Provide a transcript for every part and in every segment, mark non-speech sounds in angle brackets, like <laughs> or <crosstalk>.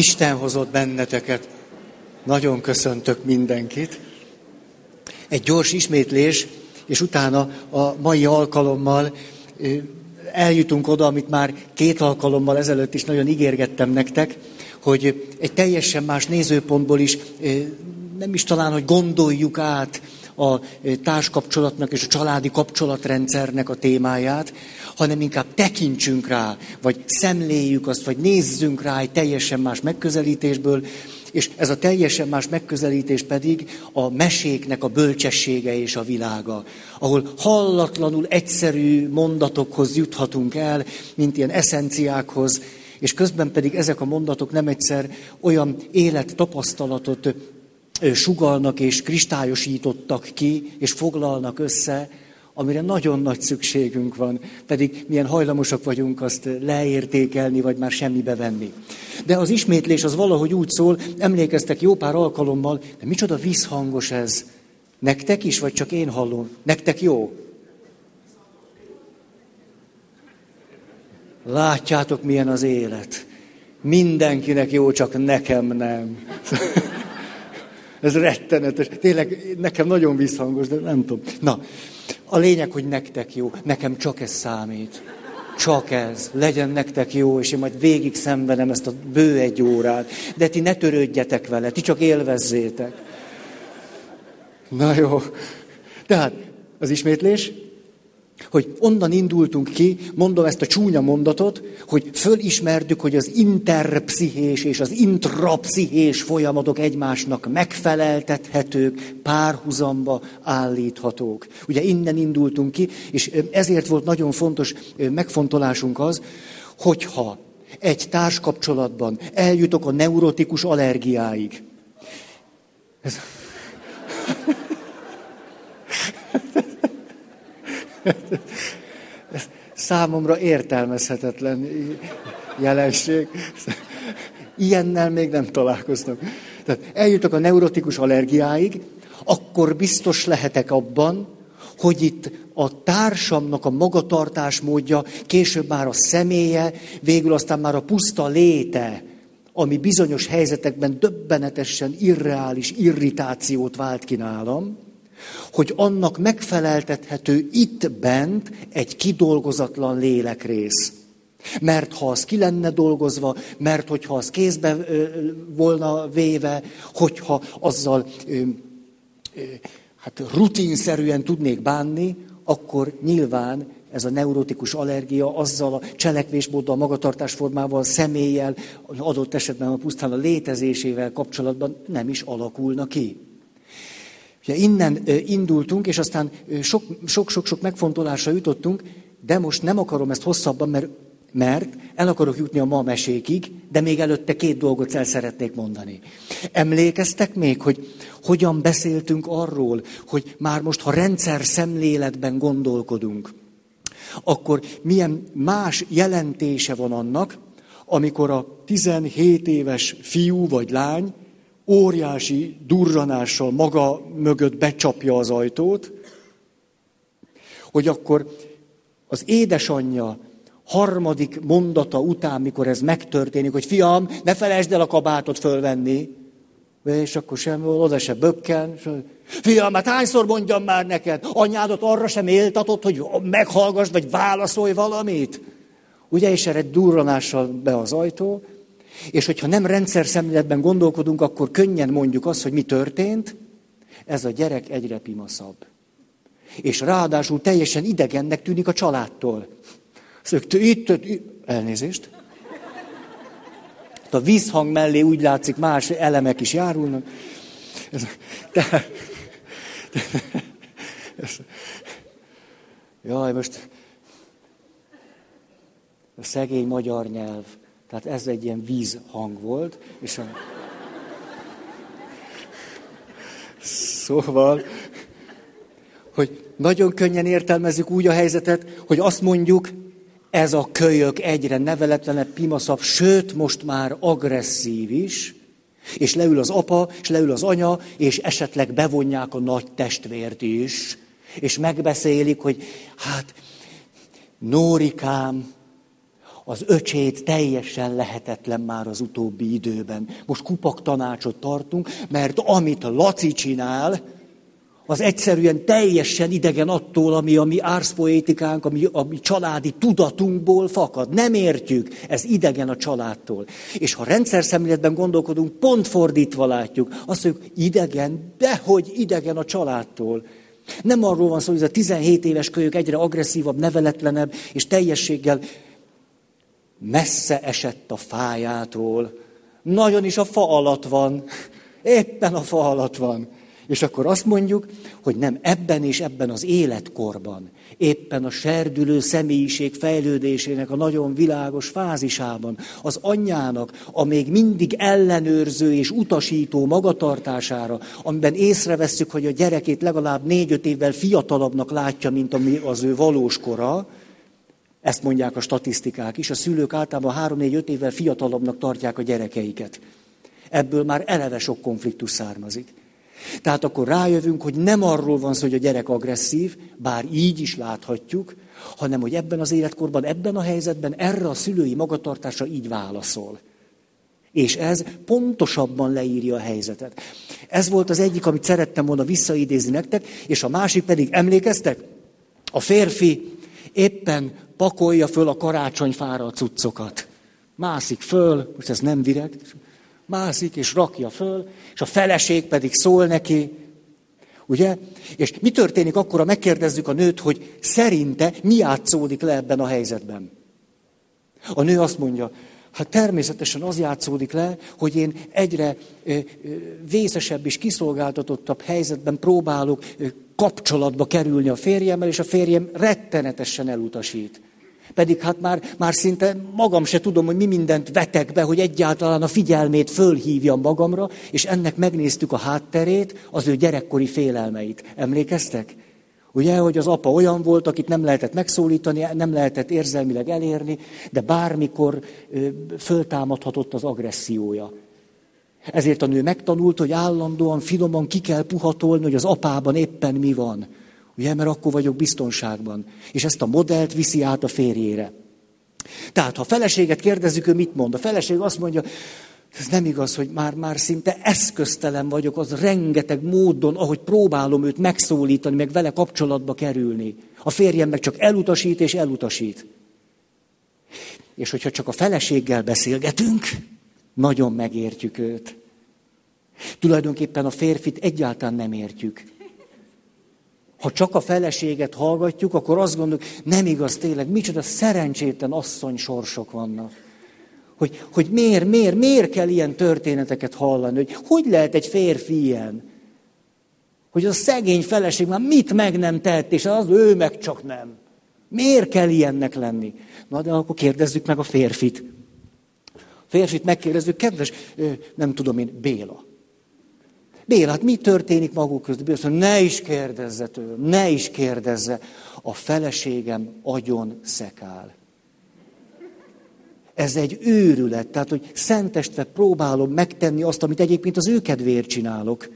Isten hozott benneteket. Nagyon köszöntök mindenkit. Egy gyors ismétlés, és utána a mai alkalommal eljutunk oda, amit már két alkalommal ezelőtt is nagyon ígérgettem nektek, hogy egy teljesen más nézőpontból is nem is talán, hogy gondoljuk át a társkapcsolatnak és a családi kapcsolatrendszernek a témáját, hanem inkább tekintsünk rá, vagy szemléljük azt, vagy nézzünk rá egy teljesen más megközelítésből, és ez a teljesen más megközelítés pedig a meséknek a bölcsessége és a világa, ahol hallatlanul egyszerű mondatokhoz juthatunk el, mint ilyen eszenciákhoz, és közben pedig ezek a mondatok nem egyszer olyan élettapasztalatot sugalnak és kristályosítottak ki, és foglalnak össze, amire nagyon nagy szükségünk van, pedig milyen hajlamosak vagyunk azt leértékelni, vagy már semmibe venni. De az ismétlés az valahogy úgy szól, emlékeztek jó pár alkalommal, de micsoda visszhangos ez. Nektek is, vagy csak én hallom? Nektek jó? Látjátok, milyen az élet. Mindenkinek jó, csak nekem nem. <laughs> Ez rettenetes. Tényleg nekem nagyon visszhangos, de nem tudom. Na, a lényeg, hogy nektek jó. Nekem csak ez számít. Csak ez. Legyen nektek jó, és én majd végig szenvedem ezt a bő egy órát. De ti ne törődjetek vele, ti csak élvezzétek. Na jó. Tehát az ismétlés hogy onnan indultunk ki, mondom ezt a csúnya mondatot, hogy fölismertük, hogy az interpszichés és az intrapszichés folyamatok egymásnak megfeleltethetők, párhuzamba állíthatók. Ugye innen indultunk ki, és ezért volt nagyon fontos megfontolásunk az, hogyha egy társkapcsolatban eljutok a neurotikus allergiáig. Ez... <laughs> Ez számomra értelmezhetetlen jelenség. Ilyennel még nem találkoztam. Tehát eljutok a neurotikus allergiáig, akkor biztos lehetek abban, hogy itt a társamnak a magatartás módja, később már a személye, végül aztán már a puszta léte, ami bizonyos helyzetekben döbbenetesen irreális irritációt vált ki nálam, hogy annak megfeleltethető itt bent egy kidolgozatlan lélekrész. Mert ha az ki lenne dolgozva, mert hogyha az kézbe ö, volna véve, hogyha azzal ö, ö, hát rutinszerűen tudnék bánni, akkor nyilván ez a neurotikus allergia azzal a cselekvésmóddal, magatartásformával, személlyel, adott esetben a pusztán a létezésével kapcsolatban nem is alakulna ki. Ugye innen indultunk, és aztán sok-sok megfontolásra jutottunk, de most nem akarom ezt hosszabban, mert, mert el akarok jutni a ma mesékig, de még előtte két dolgot el szeretnék mondani. Emlékeztek még, hogy hogyan beszéltünk arról, hogy már most, ha rendszer szemléletben gondolkodunk, akkor milyen más jelentése van annak, amikor a 17 éves fiú vagy lány óriási durranással maga mögött becsapja az ajtót, hogy akkor az édesanyja harmadik mondata után, mikor ez megtörténik, hogy fiam, ne felejtsd el a kabátot fölvenni, és akkor sem oda se bökken. Fiam, hát hányszor mondjam már neked, anyádat arra sem éltatod, hogy meghallgass, vagy válaszolj valamit? Ugye, és erre durranással be az ajtó, és hogyha nem rendszer szemléletben gondolkodunk, akkor könnyen mondjuk azt, hogy mi történt, ez a gyerek egyre pimaszabb. És ráadásul teljesen idegennek tűnik a családtól. Szögt, itt, itt, elnézést. A vízhang mellé úgy látszik, más elemek is járulnak. De, de, jaj, most a szegény magyar nyelv. Tehát ez egy ilyen vízhang volt, és a... Szóval, hogy nagyon könnyen értelmezzük úgy a helyzetet, hogy azt mondjuk, ez a kölyök egyre neveletlenebb, pimaszabb, sőt, most már agresszív is, és leül az apa, és leül az anya, és esetleg bevonják a nagy testvért is, és megbeszélik, hogy hát, Nórikám, az öcsét teljesen lehetetlen már az utóbbi időben. Most kupak tanácsot tartunk, mert amit Laci csinál, az egyszerűen teljesen idegen attól, ami a mi árszpoétikánk, ami a mi családi tudatunkból fakad. Nem értjük, ez idegen a családtól. És ha rendszer szemléletben gondolkodunk, pont fordítva látjuk. Azt mondjuk, idegen, dehogy idegen a családtól. Nem arról van szó, hogy ez a 17 éves kölyök egyre agresszívabb, neveletlenebb, és teljességgel messze esett a fájától. Nagyon is a fa alatt van. Éppen a fa alatt van. És akkor azt mondjuk, hogy nem ebben és ebben az életkorban, éppen a serdülő személyiség fejlődésének a nagyon világos fázisában, az anyjának a még mindig ellenőrző és utasító magatartására, amiben észrevesszük, hogy a gyerekét legalább négy-öt évvel fiatalabbnak látja, mint ami az ő valós kora, ezt mondják a statisztikák is, a szülők általában három-négy-öt évvel fiatalabbnak tartják a gyerekeiket. Ebből már eleve sok konfliktus származik. Tehát akkor rájövünk, hogy nem arról van szó, hogy a gyerek agresszív, bár így is láthatjuk, hanem hogy ebben az életkorban, ebben a helyzetben erre a szülői magatartásra így válaszol. És ez pontosabban leírja a helyzetet. Ez volt az egyik, amit szerettem volna visszaidézni nektek, és a másik pedig, emlékeztek? A férfi éppen pakolja föl a karácsonyfára a cuccokat. Mászik föl, most ez nem direkt, mászik és rakja föl, és a feleség pedig szól neki, ugye? És mi történik akkor, ha megkérdezzük a nőt, hogy szerinte mi játszódik le ebben a helyzetben? A nő azt mondja, hát természetesen az játszódik le, hogy én egyre vészesebb és kiszolgáltatottabb helyzetben próbálok kapcsolatba kerülni a férjemmel, és a férjem rettenetesen elutasít. Pedig hát már, már szinte magam se tudom, hogy mi mindent vetek be, hogy egyáltalán a figyelmét fölhívjam magamra, és ennek megnéztük a hátterét, az ő gyerekkori félelmeit. Emlékeztek? Ugye, hogy az apa olyan volt, akit nem lehetett megszólítani, nem lehetett érzelmileg elérni, de bármikor ö, föltámadhatott az agressziója. Ezért a nő megtanult, hogy állandóan, finoman ki kell puhatolni, hogy az apában éppen mi van. Ugye, mert akkor vagyok biztonságban. És ezt a modellt viszi át a férjére. Tehát, ha a feleséget kérdezzük, ő mit mond? A feleség azt mondja, ez nem igaz, hogy már, már szinte eszköztelen vagyok az rengeteg módon, ahogy próbálom őt megszólítani, meg vele kapcsolatba kerülni. A férjem meg csak elutasít és elutasít. És hogyha csak a feleséggel beszélgetünk, nagyon megértjük őt. Tulajdonképpen a férfit egyáltalán nem értjük. Ha csak a feleséget hallgatjuk, akkor azt gondoljuk, nem igaz tényleg, micsoda szerencsétlen asszony sorsok vannak. Hogy, hogy miért, miért, miért kell ilyen történeteket hallani, hogy hogy lehet egy férfi ilyen? Hogy a szegény feleség már mit meg nem tett, és az ő meg csak nem. Miért kell ilyennek lenni? Na, de akkor kérdezzük meg a férfit. A férfit megkérdezzük, kedves, nem tudom én, Béla. Béla, hát mi történik maguk között? Béla mondja, ne is kérdezze tőle, ne is kérdezze. A feleségem agyon szekál. Ez egy őrület, tehát, hogy szentestve próbálom megtenni azt, amit egyébként az ő kedvéért csinálok.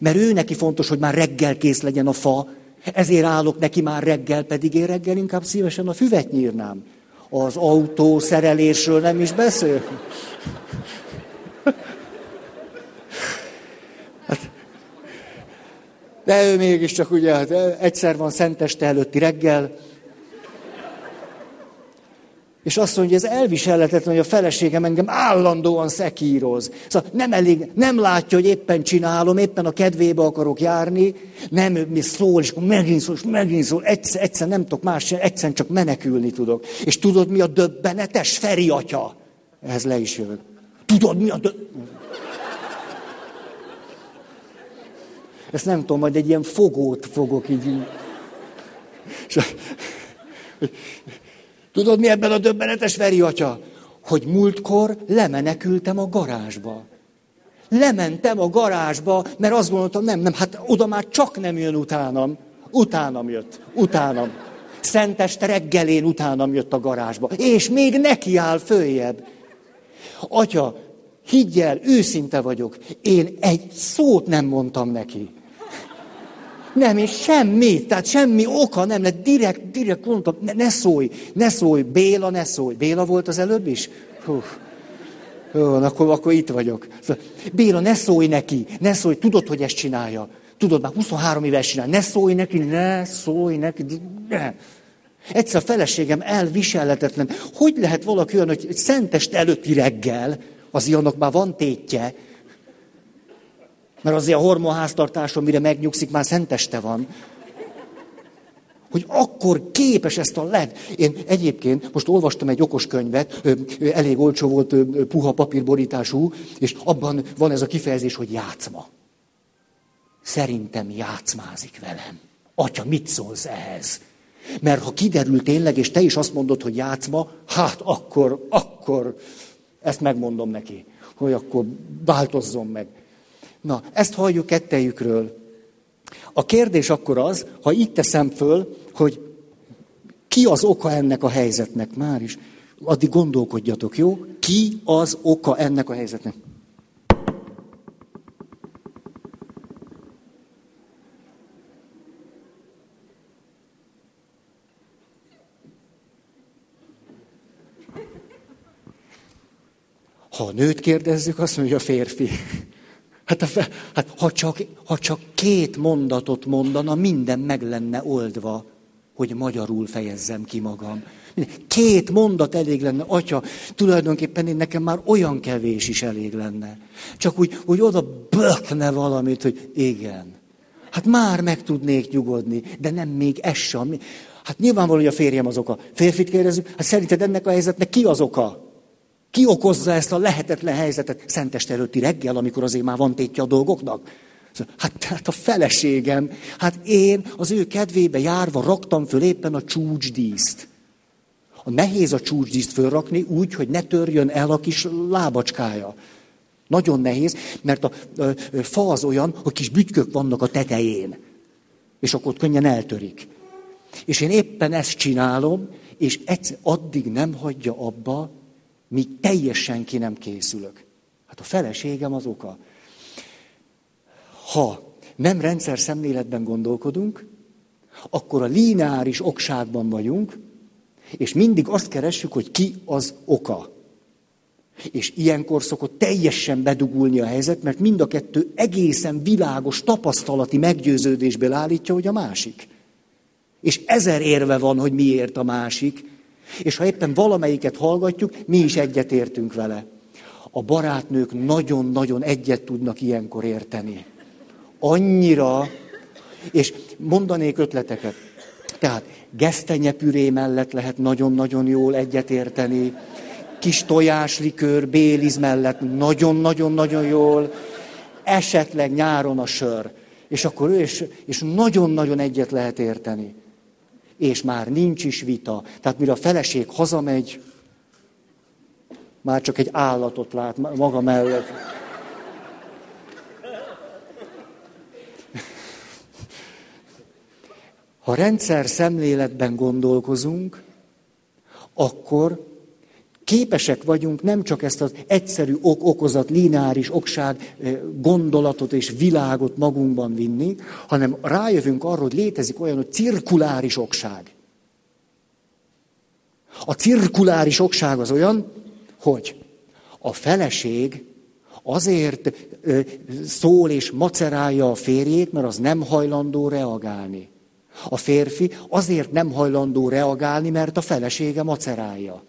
Mert ő neki fontos, hogy már reggel kész legyen a fa, ezért állok neki már reggel, pedig én reggel inkább szívesen a füvet nyírnám. Az autó szerelésről nem is beszél. De ő mégiscsak ugye, hát egyszer van szenteste előtti reggel, és azt mondja, ez elviselhetetlen, hogy a feleségem engem állandóan szekíroz. Szóval nem elég, nem látja, hogy éppen csinálom, éppen a kedvébe akarok járni, nem mi szól, és akkor megint szól, és megint szól, egyszer, egyszer nem tudok más, egyszer csak menekülni tudok. És tudod, mi a döbbenetes? Feri atya. Ehhez le is jövök. Tudod, mi a döbbenetes? Ezt nem tudom, majd egy ilyen fogót fogok így. Tudod, mi ebben a döbbenetes veri atya? Hogy múltkor lemenekültem a garázsba. Lementem a garázsba, mert azt gondoltam, nem, nem, hát oda már csak nem jön utánam. Utánam jött, utánam. Szenteste reggelén utánam jött a garázsba. És még neki áll följebb. Atya, higgyel, őszinte vagyok, én egy szót nem mondtam neki. Nem, és semmi, tehát semmi oka nem lett, direkt, direkt mondtam, ne, ne szólj, ne szólj, Béla, ne szólj. Béla volt az előbb is? Hú. Jó, akkor, akkor itt vagyok. Béla, ne szólj neki, ne szólj, tudod, hogy ezt csinálja. Tudod, már 23 éves csinál, ne szólj neki, ne szólj neki, ne. Egyszer a feleségem elviselhetetlen. Hogy lehet valaki olyan, hogy szentest előtti reggel, az ilyenok már van tétje, mert azért a hormonháztartáson, mire megnyugszik, már szenteste van. Hogy akkor képes ezt a led. Én egyébként most olvastam egy okos könyvet, elég olcsó volt, puha papírborítású, és abban van ez a kifejezés, hogy játszma. Szerintem játszmázik velem. Atya, mit szólsz ehhez? Mert ha kiderül tényleg, és te is azt mondod, hogy játszma, hát akkor, akkor ezt megmondom neki, hogy akkor változzon meg. Na, ezt halljuk kettejükről. A kérdés akkor az, ha itt teszem föl, hogy ki az oka ennek a helyzetnek már is, addig gondolkodjatok, jó? Ki az oka ennek a helyzetnek? Ha a nőt kérdezzük, azt mondja, a férfi. Hát, hát ha, csak, ha csak két mondatot mondana, minden meg lenne oldva, hogy magyarul fejezzem ki magam. Két mondat elég lenne, atya, tulajdonképpen én nekem már olyan kevés is elég lenne. Csak úgy, hogy oda bökne valamit, hogy igen. Hát már meg tudnék nyugodni, de nem még ez sem. Hát nyilvánvaló, hogy a férjem az oka. Férfit kérdezzük, hát szerinted ennek a helyzetnek ki az oka? Ki okozza ezt a lehetetlen helyzetet szenteste előtti reggel, amikor azért már van tétje a dolgoknak? Hát tehát a feleségem, hát én az ő kedvébe járva raktam föl éppen a csúcsdíszt. A nehéz a csúcsdíszt fölrakni úgy, hogy ne törjön el a kis lábacskája. Nagyon nehéz, mert a, a, a fa az olyan, hogy kis bütykök vannak a tetején. És akkor ott könnyen eltörik. És én éppen ezt csinálom, és egyszer, addig nem hagyja abba, míg teljesen ki nem készülök. Hát a feleségem az oka. Ha nem rendszer szemléletben gondolkodunk, akkor a lineáris okságban vagyunk, és mindig azt keressük, hogy ki az oka. És ilyenkor szokott teljesen bedugulni a helyzet, mert mind a kettő egészen világos tapasztalati meggyőződésből állítja, hogy a másik. És ezer érve van, hogy miért a másik, és ha éppen valamelyiket hallgatjuk, mi is egyetértünk vele. A barátnők nagyon-nagyon egyet tudnak ilyenkor érteni. Annyira, és mondanék ötleteket. Tehát gesztenyepüré mellett lehet nagyon-nagyon jól egyetérteni, kis tojáslikőr, béliz mellett nagyon-nagyon-nagyon jól, esetleg nyáron a sör. És akkor ő, és, és nagyon-nagyon egyet lehet érteni és már nincs is vita. Tehát mire a feleség hazamegy, már csak egy állatot lát maga mellett. Ha rendszer szemléletben gondolkozunk, akkor Képesek vagyunk nem csak ezt az egyszerű ok-okozat, lineáris okság gondolatot és világot magunkban vinni, hanem rájövünk arra, hogy létezik olyan, hogy cirkuláris okság. A cirkuláris okság az olyan, hogy a feleség azért szól és macerálja a férjét, mert az nem hajlandó reagálni. A férfi azért nem hajlandó reagálni, mert a felesége macerálja.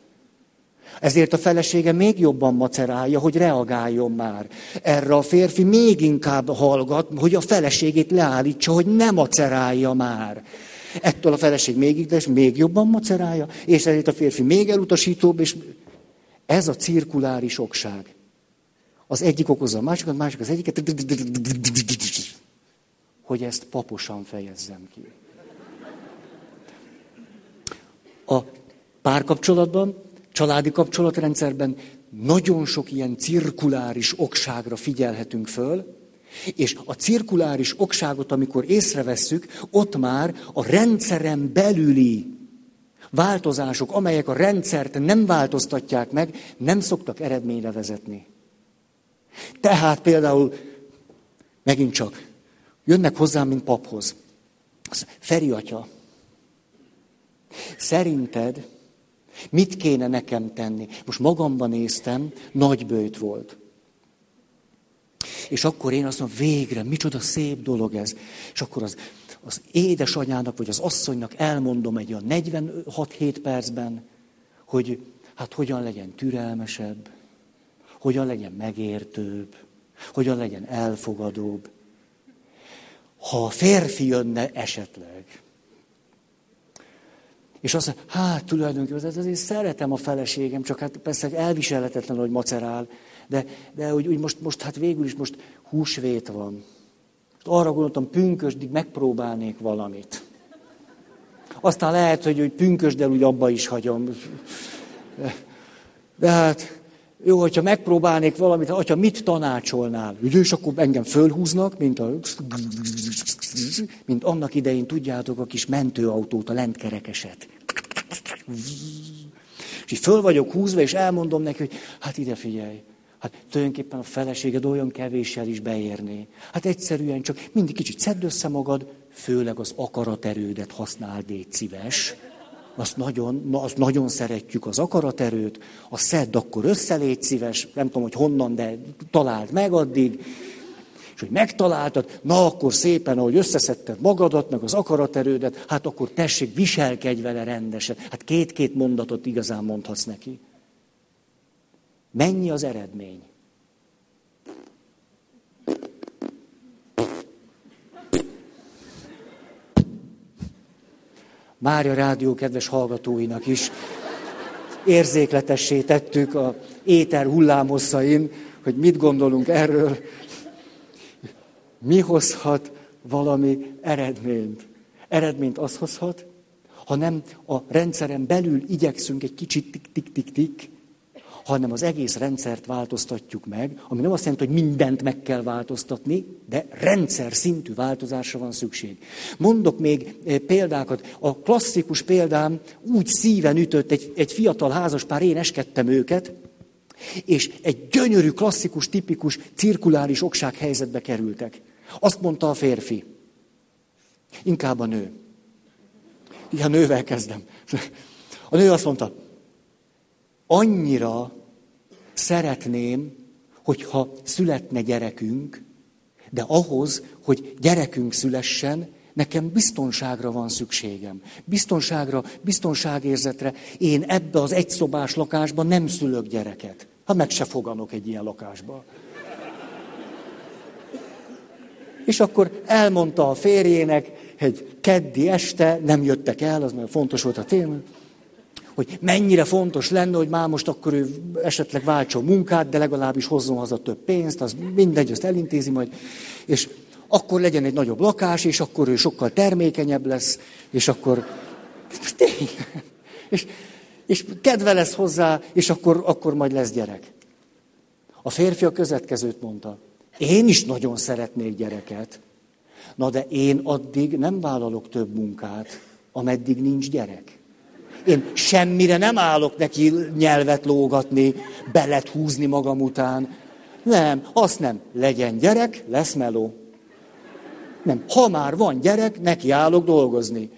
Ezért a felesége még jobban macerálja, hogy reagáljon már. Erre a férfi még inkább hallgat, hogy a feleségét leállítsa, hogy ne macerálja már. Ettől a feleség még, és még jobban macerálja, és ezért a férfi még elutasítóbb, és ez a cirkuláris okság. Az egyik okozza a másikat, másik az egyiket, hogy ezt paposan fejezzem ki. A párkapcsolatban családi kapcsolatrendszerben nagyon sok ilyen cirkuláris okságra figyelhetünk föl, és a cirkuláris okságot, amikor észrevesszük, ott már a rendszeren belüli változások, amelyek a rendszert nem változtatják meg, nem szoktak eredményre vezetni. Tehát például, megint csak, jönnek hozzám, mint paphoz. Feri atya, szerinted mit kéne nekem tenni? Most magamban néztem, nagy bőjt volt. És akkor én azt mondom, végre, micsoda szép dolog ez. És akkor az, az édesanyának, vagy az asszonynak elmondom egy olyan 46-7 percben, hogy hát hogyan legyen türelmesebb, hogyan legyen megértőbb, hogyan legyen elfogadóbb. Ha a férfi jönne esetleg, és azt mondja, hát tulajdonképpen azért szeretem a feleségem, csak hát persze elviselhetetlen, hogy macerál, de, de hogy, úgy most, most, hát végül is most húsvét van. Most arra gondoltam, pünkösdig megpróbálnék valamit. Aztán lehet, hogy, hogy pünkösdel úgy abba is hagyom. De hát, jó, hogyha megpróbálnék valamit, hogyha mit tanácsolnál? Ugye, és akkor engem fölhúznak, mint a... Mint annak idején, tudjátok, a kis mentőautót, a lentkerekeset. És így föl vagyok húzva, és elmondom neki, hogy hát ide figyelj, Hát tulajdonképpen a feleséged olyan kevéssel is beérné. Hát egyszerűen csak mindig kicsit szedd össze magad, főleg az akaraterődet használd, légy szíves. Azt nagyon, na, azt nagyon szeretjük az akaraterőt, a szedd akkor össze, légy szíves, nem tudom, hogy honnan, de találd meg addig. És hogy megtaláltad, na akkor szépen, ahogy összeszedted magadat, meg az akaraterődet, hát akkor tessék, viselkedj vele rendesen. Hát két-két mondatot igazán mondhatsz neki. Mennyi az eredmény? Mária Rádió kedves hallgatóinak is érzékletessé tettük a éter hullámhosszain, hogy mit gondolunk erről, mi hozhat valami eredményt. Eredményt az hozhat, ha nem a rendszeren belül igyekszünk egy kicsit tik-tik-tik-tik, hanem az egész rendszert változtatjuk meg, ami nem azt jelenti, hogy mindent meg kell változtatni, de rendszer szintű változásra van szükség. Mondok még eh, példákat. A klasszikus példám úgy szíven ütött egy, egy fiatal házaspár, én eskedtem őket, és egy gyönyörű, klasszikus, tipikus, cirkuláris okság helyzetbe kerültek. Azt mondta a férfi, inkább a nő. Igen, nővel kezdem. A nő azt mondta, annyira szeretném, hogyha születne gyerekünk, de ahhoz, hogy gyerekünk szülessen, nekem biztonságra van szükségem. Biztonságra, biztonságérzetre. Én ebbe az egyszobás lakásba nem szülök gyereket. Ha meg se foganok egy ilyen lakásba. És akkor elmondta a férjének, egy keddi este, nem jöttek el, az nagyon fontos volt a téma, hogy mennyire fontos lenne, hogy már most akkor ő esetleg váltson munkát, de legalábbis hozzon haza több pénzt, az mindegy, azt elintézi majd, és akkor legyen egy nagyobb lakás, és akkor ő sokkal termékenyebb lesz, és akkor... És, és kedve lesz hozzá, és akkor, akkor majd lesz gyerek. A férfi a következőt mondta. Én is nagyon szeretnék gyereket. Na de én addig nem vállalok több munkát, ameddig nincs gyerek. Én semmire nem állok neki nyelvet lógatni, belet húzni magam után. Nem, azt nem. Legyen gyerek, lesz meló. Nem, ha már van gyerek, neki állok dolgozni.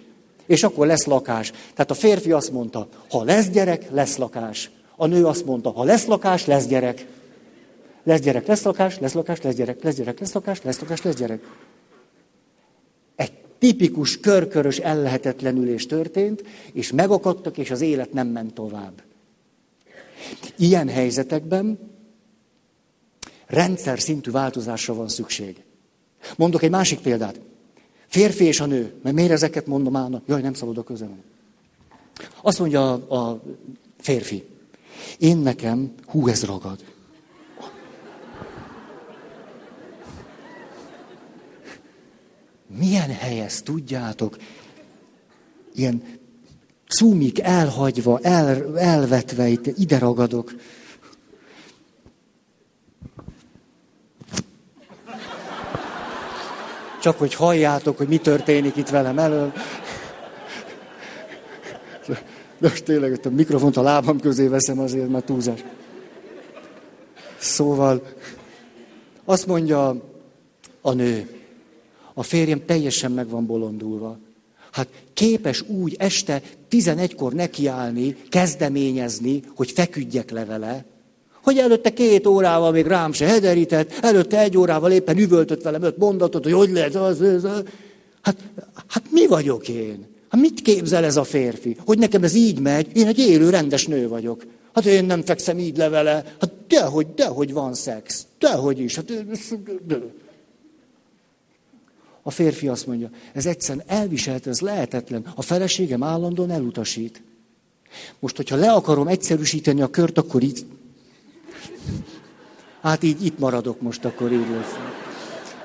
És akkor lesz lakás. Tehát a férfi azt mondta, ha lesz gyerek, lesz lakás. A nő azt mondta, ha lesz lakás, lesz gyerek. Lesz gyerek, lesz lakás, lesz lakás, lesz gyerek, lesz gyerek, lesz lakás, lesz lakás, lesz gyerek tipikus körkörös ellehetetlenülés történt, és megakadtak, és az élet nem ment tovább. Ilyen helyzetekben rendszer szintű változásra van szükség. Mondok egy másik példát. Férfi és a nő. Mert miért ezeket mondom állnak? Jaj, nem szabad a közön. Azt mondja a, a férfi. Én nekem, hú, ez ragad. Milyen helyez, tudjátok? Ilyen cumik elhagyva, el, elvetve, itt ide ragadok. Csak hogy halljátok, hogy mi történik itt velem elől. De most tényleg a mikrofont a lábam közé veszem azért, mert túlzás. Szóval azt mondja a nő, A férjem teljesen meg van bolondulva. Hát képes úgy este 11-kor nekiállni, kezdeményezni, hogy feküdjek le vele, hogy előtte két órával még rám se hederített, előtte egy órával éppen üvöltött velem öt mondatot, hogy hogy lehet az, az, az. Hát, hát mi vagyok én? Hát mit képzel ez a férfi? Hogy nekem ez így megy? Én egy élő, rendes nő vagyok. Hát én nem fekszem így le vele. Hát dehogy, dehogy van szex. Dehogy is. Hát, a férfi azt mondja, ez egyszerűen elviselt, ez lehetetlen. A feleségem állandóan elutasít. Most, hogyha le akarom egyszerűsíteni a kört, akkor így... Hát így itt maradok most, akkor így lesz.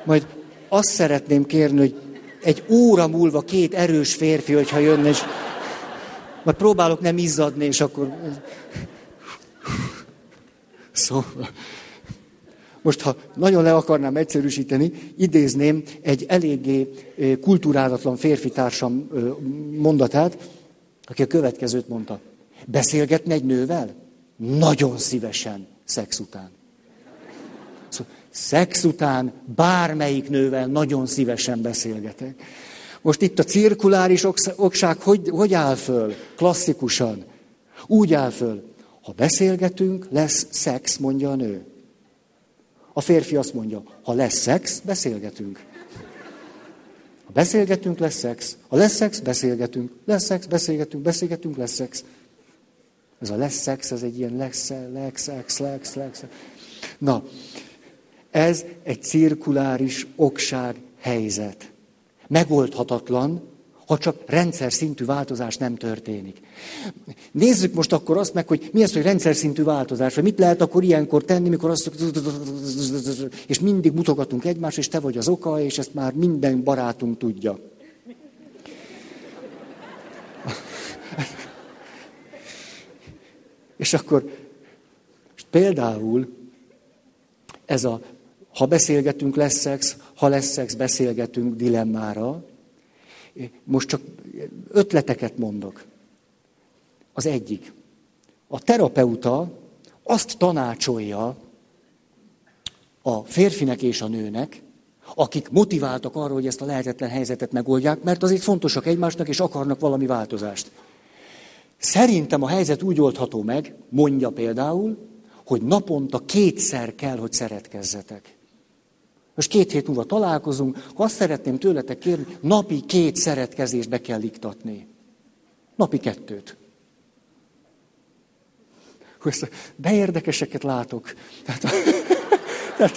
Majd azt szeretném kérni, hogy egy óra múlva két erős férfi, hogyha jönne, és majd próbálok nem izzadni, és akkor... Szóval... Most, ha nagyon le akarnám egyszerűsíteni, idézném egy eléggé kulturálatlan férfitársam mondatát, aki a következőt mondta. Beszélgetni egy nővel? Nagyon szívesen, szex után. Szóval, szex után bármelyik nővel nagyon szívesen beszélgetek. Most itt a cirkuláris okság hogy, hogy áll föl? Klasszikusan. Úgy áll föl. Ha beszélgetünk, lesz szex, mondja a nő. A férfi azt mondja, ha lesz szex, beszélgetünk. Ha beszélgetünk, lesz szex. Ha lesz szex, beszélgetünk. Lesz szex, beszélgetünk, beszélgetünk, lesz szex. Ez a lesz szex, ez egy ilyen lesz, lex, lex, lex, lex. Na, ez egy cirkuláris okság helyzet. Megoldhatatlan, ha csak rendszer szintű változás nem történik. Nézzük most akkor azt meg, hogy mi az, hogy rendszer szintű változás, vagy mit lehet akkor ilyenkor tenni, mikor azt és mindig mutogatunk egymást, és te vagy az oka, és ezt már minden barátunk tudja. <laughs> És akkor például ez a ha beszélgetünk, lesz szex, ha lesz szex, beszélgetünk dilemmára, most csak ötleteket mondok. Az egyik. A terapeuta azt tanácsolja a férfinek és a nőnek, akik motiváltak arra, hogy ezt a lehetetlen helyzetet megoldják, mert azért fontosak egymásnak, és akarnak valami változást. Szerintem a helyzet úgy oldható meg, mondja például, hogy naponta kétszer kell, hogy szeretkezzetek. Most két hét múlva találkozunk, azt szeretném tőletek kérni, napi két szeretkezést be kell iktatni. Napi kettőt. Ezt beérdekeseket látok. Tehát, <laughs> tehát,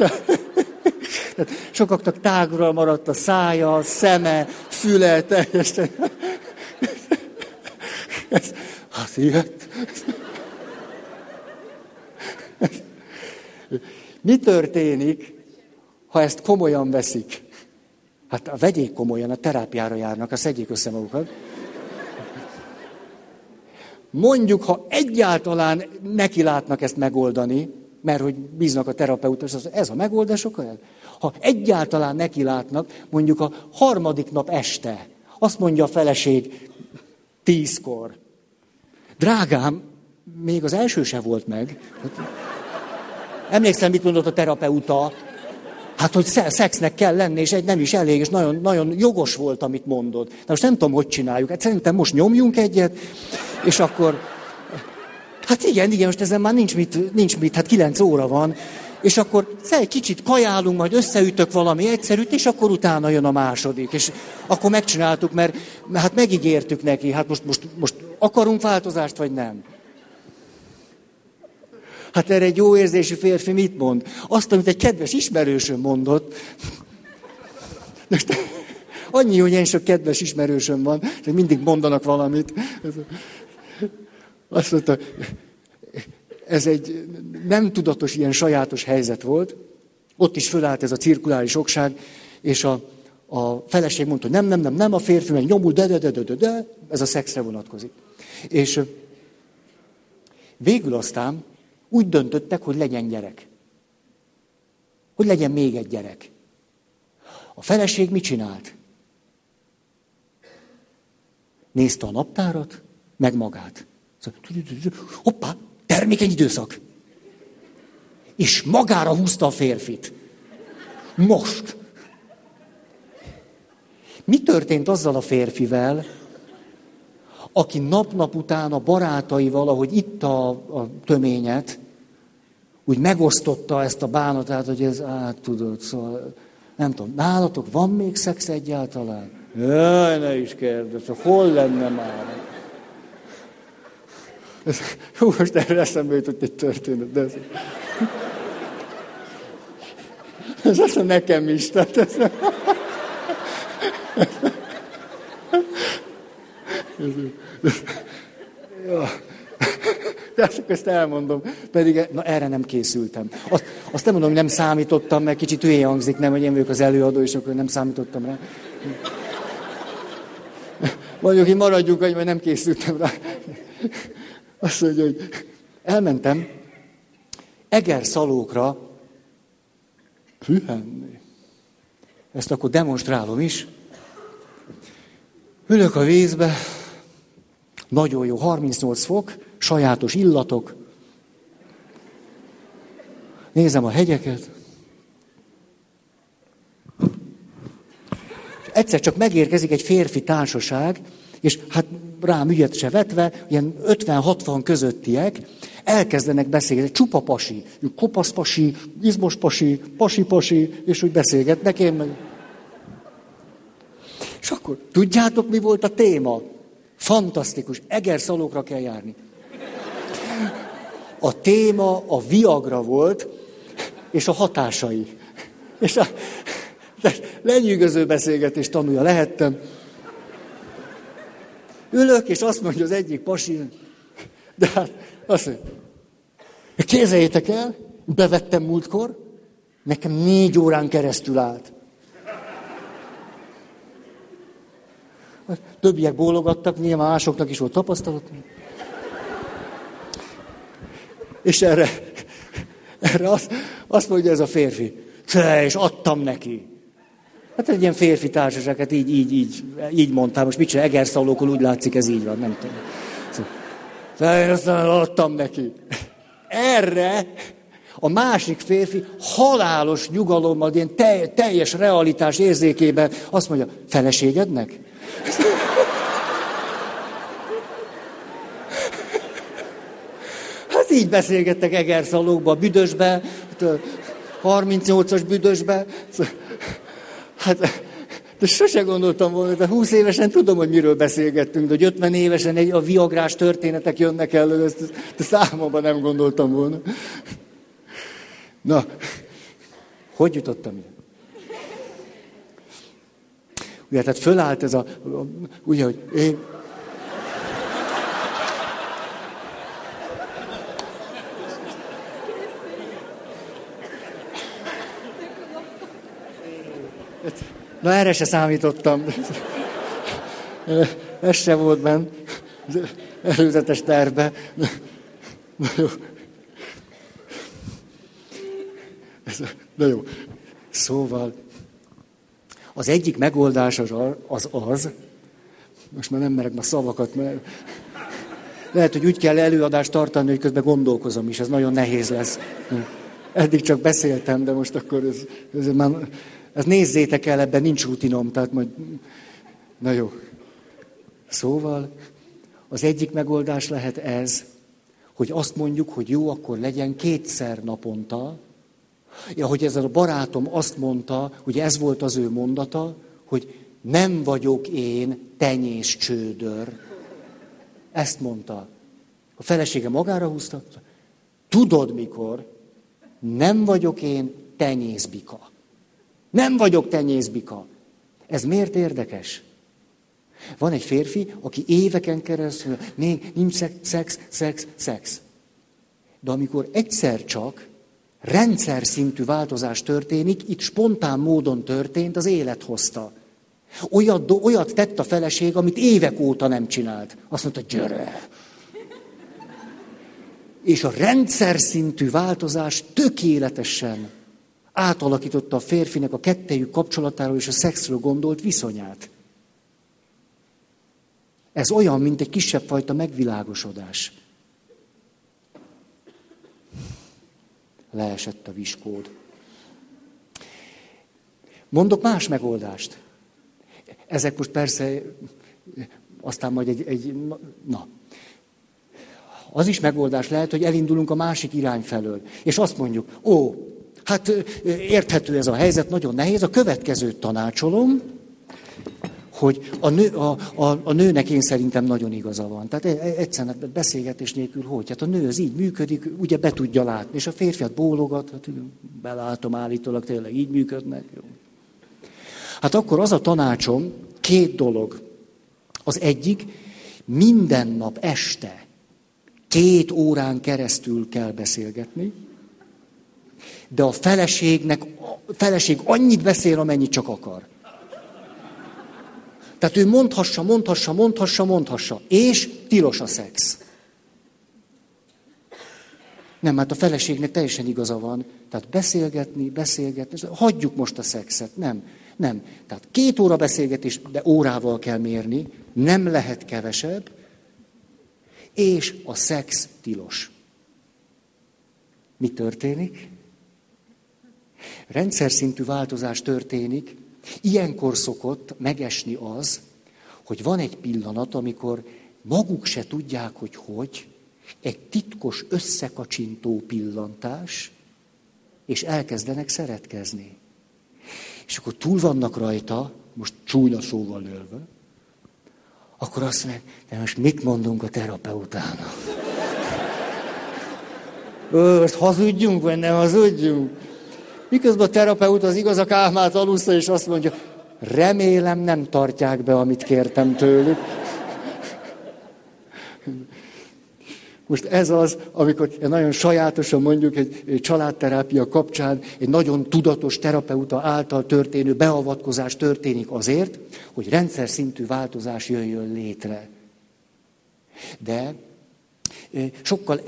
tehát sokaknak tágra maradt a szája, a szeme, füle, teljesen. <laughs> Ez, hát ilyet. <laughs> Mi történik, ha ezt komolyan veszik, hát vegyék komolyan, a terápiára járnak, a szedjék össze magukat. Mondjuk, ha egyáltalán neki látnak ezt megoldani, mert hogy bíznak a terapeuta, és ez a megoldás, akkor ha egyáltalán neki látnak, mondjuk a harmadik nap este, azt mondja a feleség tízkor. Drágám, még az első se volt meg. Emlékszem, mit mondott a terapeuta? Hát, hogy szexnek kell lenni, és egy nem is elég, és nagyon, nagyon jogos volt, amit mondod. Na most nem tudom, hogy csináljuk. Hát szerintem most nyomjunk egyet, és akkor... Hát igen, igen, most ezen már nincs mit, nincs mit hát kilenc óra van. És akkor egy kicsit kajálunk, majd összeütök valami egyszerűt, és akkor utána jön a második. És akkor megcsináltuk, mert, mert hát megígértük neki, hát most, most, most akarunk változást, vagy nem. Hát erre egy jó érzésű férfi mit mond? Azt, amit egy kedves ismerősöm mondott. Annyi, hogy én sok kedves ismerősöm van, hogy mindig mondanak valamit. Azt mondta, ez egy nem tudatos, ilyen sajátos helyzet volt. Ott is fölállt ez a cirkuláris okság, és a, a feleség mondta, hogy nem, nem, nem, nem, a férfi meg nyomul, de, de, de, de, de, de, ez a szexre vonatkozik. És végül aztán úgy döntöttek, hogy legyen gyerek. Hogy legyen még egy gyerek. A feleség mit csinált? Nézte a naptárat, meg magát. Hoppá, termékeny időszak. És magára húzta a férfit. Most. Mi történt azzal a férfivel, aki nap-nap után a barátaival, ahogy itta a töményet, úgy megosztotta ezt a bánatát, hogy ez, át tudod, szóval, nem tudom, nálatok van még szex egyáltalán? Jaj, ne is kérdezz, hol lenne már? Jó, most erre eszembe jutott egy történet, de ez... Ez azt nekem is, tehát ez... De azt, ezt elmondom, pedig na, erre nem készültem. Azt, azt nem mondom, hogy nem számítottam, mert kicsit hülyén hangzik, nem, hogy én vagyok az előadó, és akkor nem számítottam rá. Mondjuk, hogy maradjunk, hogy majd nem készültem rá. Azt mondja, hogy elmentem Eger szalókra pihenni. Ezt akkor demonstrálom is. Ülök a vízbe, nagyon jó, 38 fok, sajátos illatok. Nézem a hegyeket. Egyszer csak megérkezik egy férfi társaság, és hát rám ügyet se vetve, ilyen 50-60 közöttiek, elkezdenek beszélgetni, csupa pasi, kopasz pasi, izmos pasi, pasi pasi, és úgy beszélgetnek, én meg... És akkor tudjátok, mi volt a téma? Fantasztikus, egerszalókra kell járni. A téma a viagra volt, és a hatásai. És a lenyűgöző beszélgetés tanulja lehettem. Ülök, és azt mondja az egyik pasi, de hát azt mondja, képzeljétek el, bevettem múltkor, nekem négy órán keresztül állt. Többiek bólogattak, nyilván másoknak is volt tapasztalat. És erre, erre azt, azt mondja ez a férfi, te, és adtam neki. Hát egy ilyen férfi társaság, hát így, így, így, így mondtam, most mit csinál, egerszalókul úgy látszik, ez így van, nem tudom. Szóval, én aztán adtam neki. Erre a másik férfi halálos nyugalommal, ilyen teljes realitás érzékében azt mondja, feleségednek? Hát így beszélgettek Egerszalókba, Büdösbe, 38-as Büdösbe. Hát, de sose gondoltam volna, de 20 évesen tudom, hogy miről beszélgettünk, de hogy 50 évesen egy, a viagrás történetek jönnek elő, ezt, ezt számomban nem gondoltam volna. Na, hogy jutottam ide? Ugye, tehát fölállt ez a, ugye, hogy én... Na erre se számítottam. Ez se volt benne. Előzetes tervbe. Na jó. Na jó. Szóval, az egyik megoldás az az, az most már nem merek a szavakat, mert lehet, hogy úgy kell előadást tartani, hogy közben gondolkozom is, ez nagyon nehéz lesz. Eddig csak beszéltem, de most akkor ez, ez már, ez nézzétek el, ebben nincs rutinom, tehát majd, na jó. Szóval az egyik megoldás lehet ez, hogy azt mondjuk, hogy jó, akkor legyen kétszer naponta, Ja, hogy ez a barátom azt mondta, hogy ez volt az ő mondata, hogy nem vagyok én tenyés csődör. Ezt mondta. A felesége magára húzta. Tudod mikor? Nem vagyok én tenyészbika. Nem vagyok tenyészbika. Ez miért érdekes? Van egy férfi, aki éveken keresztül még nincs szex, szex, szex, szex. De amikor egyszer csak rendszer szintű változás történik, itt spontán módon történt, az élet hozta. Olyat, olyat tett a feleség, amit évek óta nem csinált. Azt mondta, gyere! És a rendszer szintű változás tökéletesen átalakította a férfinek a kettejük kapcsolatáról és a szexről gondolt viszonyát. Ez olyan, mint egy kisebb fajta megvilágosodás. leesett a viskód. Mondok más megoldást. ezek most persze, aztán majd egy, egy na. Az is megoldás lehet, hogy elindulunk a másik irány felől. És azt mondjuk, ó, hát érthető ez a helyzet, nagyon nehéz, a következőt tanácsolom, hogy a, nő, a, a, a nőnek én szerintem nagyon igaza van. Tehát e, e, egyszerűen beszélgetés nélkül hogy? Hát a nő az így működik, ugye be tudja látni, és a férfiat bólogat, hát belátom állítólag, tényleg így működnek. Jó. Hát akkor az a tanácsom, két dolog. Az egyik, minden nap este két órán keresztül kell beszélgetni, de a feleségnek, a feleség annyit beszél, amennyit csak akar. Tehát ő mondhassa, mondhassa, mondhassa, mondhassa. És tilos a szex. Nem, hát a feleségnek teljesen igaza van. Tehát beszélgetni, beszélgetni. Hagyjuk most a szexet. Nem, nem. Tehát két óra beszélgetés, de órával kell mérni. Nem lehet kevesebb. És a szex tilos. Mi történik? Rendszer szintű változás történik, Ilyenkor szokott megesni az, hogy van egy pillanat, amikor maguk se tudják, hogy hogy, egy titkos összekacsintó pillantás, és elkezdenek szeretkezni. És akkor túl vannak rajta, most csúnya szóval ölve, akkor azt mondják, de most mit mondunk a terapeutának? <laughs> Most hazudjunk, vagy nem hazudjunk? Miközben a terapeut az igaz a kámát alussza, és azt mondja, remélem nem tartják be, amit kértem tőlük. Most ez az, amikor nagyon sajátosan mondjuk egy családterápia kapcsán egy nagyon tudatos terapeuta által történő beavatkozás történik azért, hogy rendszer szintű változás jöjjön létre. De sokkal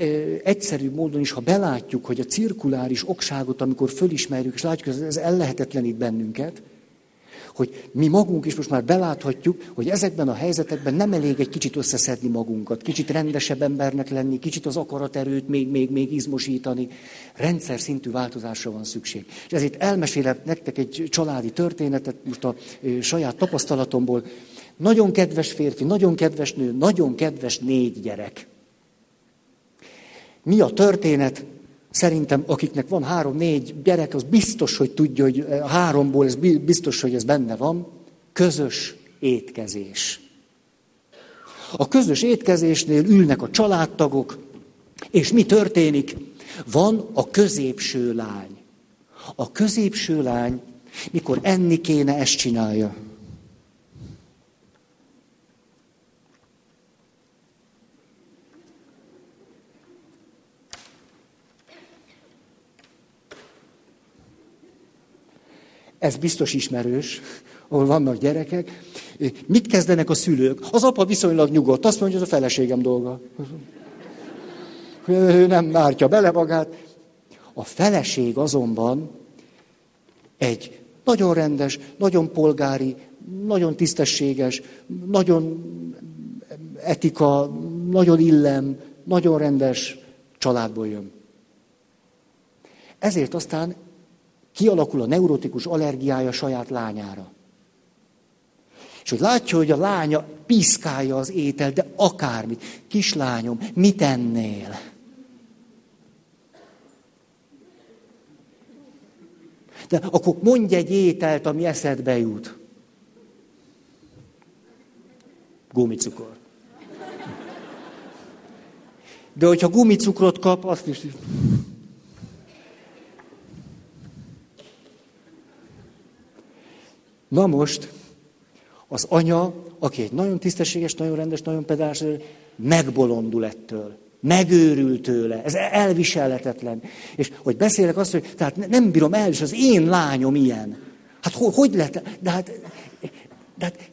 egyszerűbb módon is, ha belátjuk, hogy a cirkuláris okságot, amikor fölismerjük, és látjuk, hogy ez ellehetetlenít bennünket, hogy mi magunk is most már beláthatjuk, hogy ezekben a helyzetekben nem elég egy kicsit összeszedni magunkat, kicsit rendesebb embernek lenni, kicsit az akaraterőt még, még, még izmosítani. Rendszer szintű változásra van szükség. És ezért elmesélek nektek egy családi történetet, most a saját tapasztalatomból. Nagyon kedves férfi, nagyon kedves nő, nagyon kedves négy gyerek. Mi a történet? Szerintem, akiknek van három-négy gyerek, az biztos, hogy tudja, hogy a háromból ez biztos, hogy ez benne van. Közös étkezés. A közös étkezésnél ülnek a családtagok, és mi történik? Van a középső lány. A középső lány, mikor enni kéne, ezt csinálja. Ez biztos ismerős, ahol vannak gyerekek. Mit kezdenek a szülők? Az apa viszonylag nyugodt. Azt mondja, hogy ez a feleségem dolga. Ő nem mártja bele magát. A feleség azonban egy nagyon rendes, nagyon polgári, nagyon tisztességes, nagyon etika, nagyon illem, nagyon rendes családból jön. Ezért aztán kialakul a neurotikus allergiája saját lányára. És hogy látja, hogy a lánya piszkálja az étel, de akármit. Kislányom, mit ennél? De akkor mondj egy ételt, ami eszedbe jut. Gumicukor. De hogyha gumicukrot kap, azt is... Na most, az anya, aki egy nagyon tisztességes, nagyon rendes, nagyon pedás, megbolondul ettől. Megőrül tőle. Ez elviselhetetlen. És hogy beszélek azt, hogy tehát nem bírom el, és az én lányom ilyen. Hát hogy, hogy lehet? De hát, de hát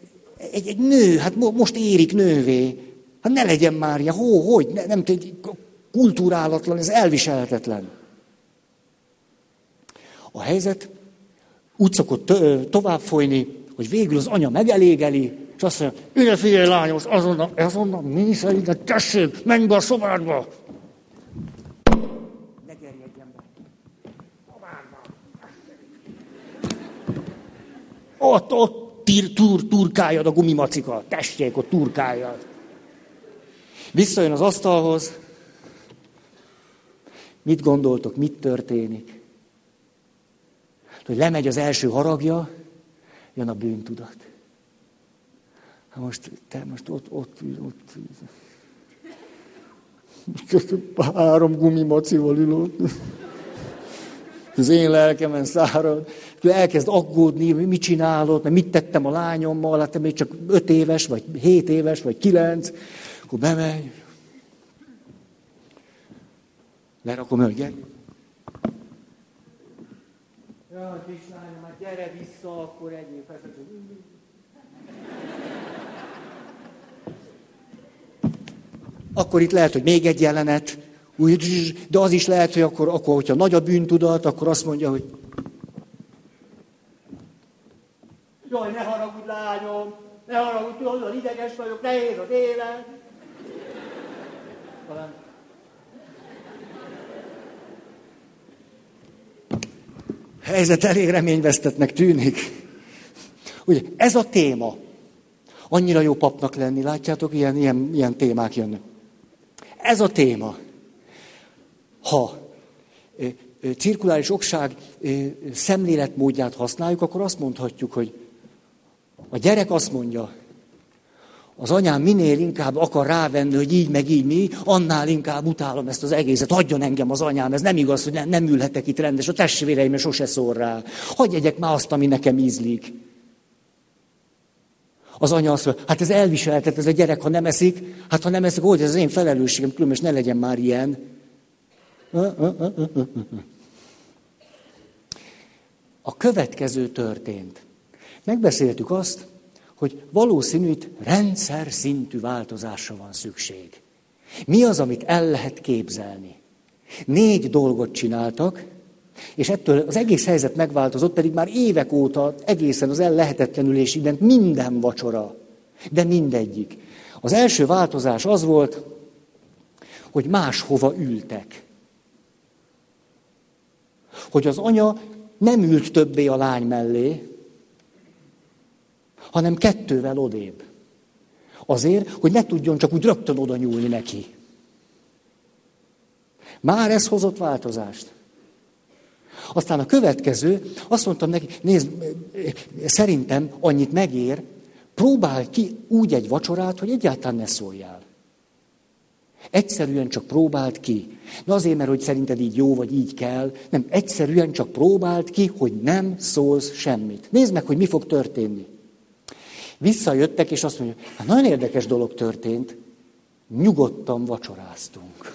egy, egy nő, hát most érik nővé. Hát ne legyen már ilyen, hó, hogy, ne, nem tudom, kultúrálatlan, ez elviselhetetlen. A helyzet úgy szokott tovább folyni, hogy végül az anya megelégeli, és azt mondja, ide figyelj lányom, azonnal, azonnal mi szerintem, tessék, menj be a szobádba. Ott, ott tír, tur, turkáljad a gumimacika. Tessék, ott turkáljad. Visszajön az asztalhoz. Mit gondoltok, mit történik? Hogy lemegy az első haragja, jön a bűntudat. Hát most, te most ott, ott, ott, ott három gumimacival ülök. Az én lelkemen szárad. Elkezd aggódni, mit csinálod, mert mit tettem a lányommal, hát még csak öt éves, vagy hét éves, vagy kilenc. Akkor bemegy. Lerakom el, gyere. Ja, kislányom, hát gyere vissza, akkor egyéb percet. Akkor itt lehet, hogy még egy jelenet, de az is lehet, hogy akkor, akkor, hogyha nagy a bűntudat, akkor azt mondja, hogy Jaj, ne haragudj, lányom, ne haragudj, tudod, ideges vagyok, nehéz az élet. Talán helyzet elég reményvesztetnek tűnik. Ugye, ez a téma. Annyira jó papnak lenni, látjátok, ilyen, ilyen, ilyen témák jönnek. Ez a téma. Ha cirkuláris okság szemléletmódját használjuk, akkor azt mondhatjuk, hogy a gyerek azt mondja, az anyám minél inkább akar rávenni, hogy így meg így mi, annál inkább utálom ezt az egészet. Hagyjon engem az anyám, ez nem igaz, hogy nem, nem ülhetek itt rendes, a testvéreim sose szól rá. Hagyj egyek már azt, ami nekem ízlik. Az anya azt mondja, hát ez elviseltet, ez a gyerek, ha nem eszik, hát ha nem eszik, hogy ez az én felelősségem, különben ne legyen már ilyen. A következő történt. Megbeszéltük azt, hogy valószínű rendszer szintű változásra van szükség. Mi az, amit el lehet képzelni? Négy dolgot csináltak, és ettől az egész helyzet megváltozott, pedig már évek óta egészen az el lehetetlenülésig minden vacsora, de mindegyik. Az első változás az volt, hogy máshova ültek. Hogy az anya nem ült többé a lány mellé, hanem kettővel odébb. Azért, hogy ne tudjon csak úgy rögtön oda nyúlni neki. Már ez hozott változást. Aztán a következő, azt mondtam neki, nézd, szerintem annyit megér, próbálj ki úgy egy vacsorát, hogy egyáltalán ne szóljál. Egyszerűen csak próbált ki. Na azért, mert hogy szerinted így jó, vagy így kell. Nem, egyszerűen csak próbált ki, hogy nem szólsz semmit. Nézd meg, hogy mi fog történni. Visszajöttek, és azt mondja, hát nagyon érdekes dolog történt, nyugodtan vacsoráztunk.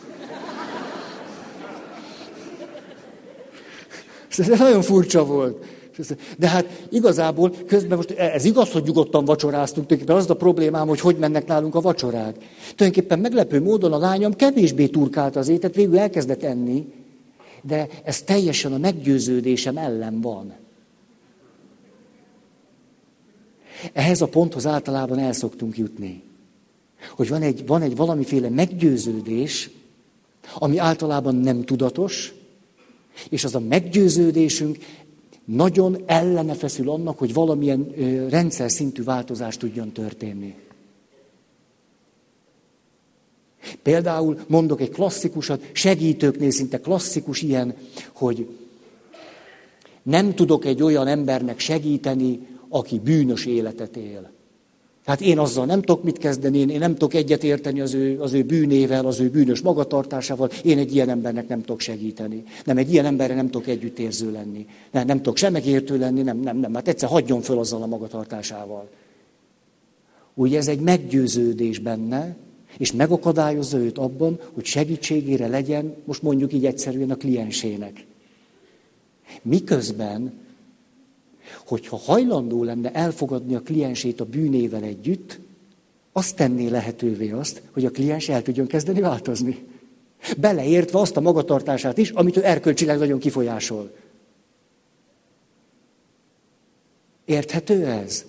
Ez nagyon furcsa volt. De hát igazából közben most ez igaz, hogy nyugodtan vacsoráztunk, tulajdonképpen az a problémám, hogy hogy mennek nálunk a vacsorák. Tulajdonképpen meglepő módon a lányom kevésbé turkált az étet, végül elkezdett enni, de ez teljesen a meggyőződésem ellen van. Ehhez a ponthoz általában el szoktunk jutni. Hogy van egy, van egy valamiféle meggyőződés, ami általában nem tudatos, és az a meggyőződésünk nagyon ellene feszül annak, hogy valamilyen ö, rendszer szintű változás tudjon történni. Például mondok egy klasszikusat, segítőknél szinte klasszikus ilyen, hogy nem tudok egy olyan embernek segíteni, aki bűnös életet él. Hát én azzal nem tudok mit kezdeni, én nem tudok egyet érteni az ő, az ő bűnével, az ő bűnös magatartásával, én egy ilyen embernek nem tudok segíteni. Nem, egy ilyen emberre nem tudok együttérző lenni. Nem, nem tudok sem megértő lenni, nem, nem, nem, hát egyszer hagyjon föl azzal a magatartásával. Ugye ez egy meggyőződés benne, és megakadályozza őt abban, hogy segítségére legyen, most mondjuk így egyszerűen a kliensének. Miközben hogyha hajlandó lenne elfogadni a kliensét a bűnével együtt, azt tenné lehetővé azt, hogy a kliens el tudjon kezdeni változni. Beleértve azt a magatartását is, amit ő erkölcsileg nagyon kifolyásol. Érthető ez?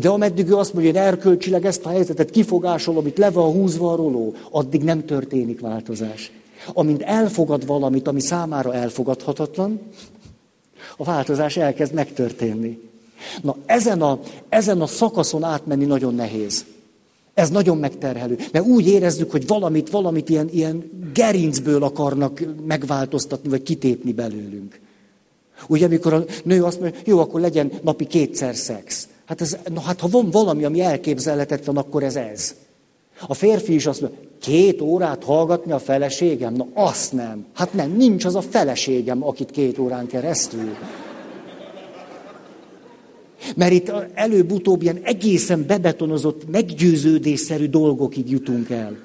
De ameddig ő azt mondja, hogy erkölcsileg ezt a helyzetet kifogásol, amit le van húzva a roló, addig nem történik változás. Amint elfogad valamit, ami számára elfogadhatatlan, a változás elkezd megtörténni. Na ezen a, ezen a szakaszon átmenni nagyon nehéz. Ez nagyon megterhelő. Mert úgy érezzük, hogy valamit, valamit ilyen, ilyen gerincből akarnak megváltoztatni, vagy kitépni belőlünk. Ugye, amikor a nő azt mondja, jó, akkor legyen napi kétszer szex. Hát, ez, na, hát ha van valami, ami elképzelhetetlen, akkor ez ez. A férfi is azt mondja, két órát hallgatni a feleségem? Na azt nem. Hát nem, nincs az a feleségem, akit két órán keresztül. Mert itt előbb-utóbb ilyen egészen bebetonozott, meggyőződésszerű dolgokig jutunk el.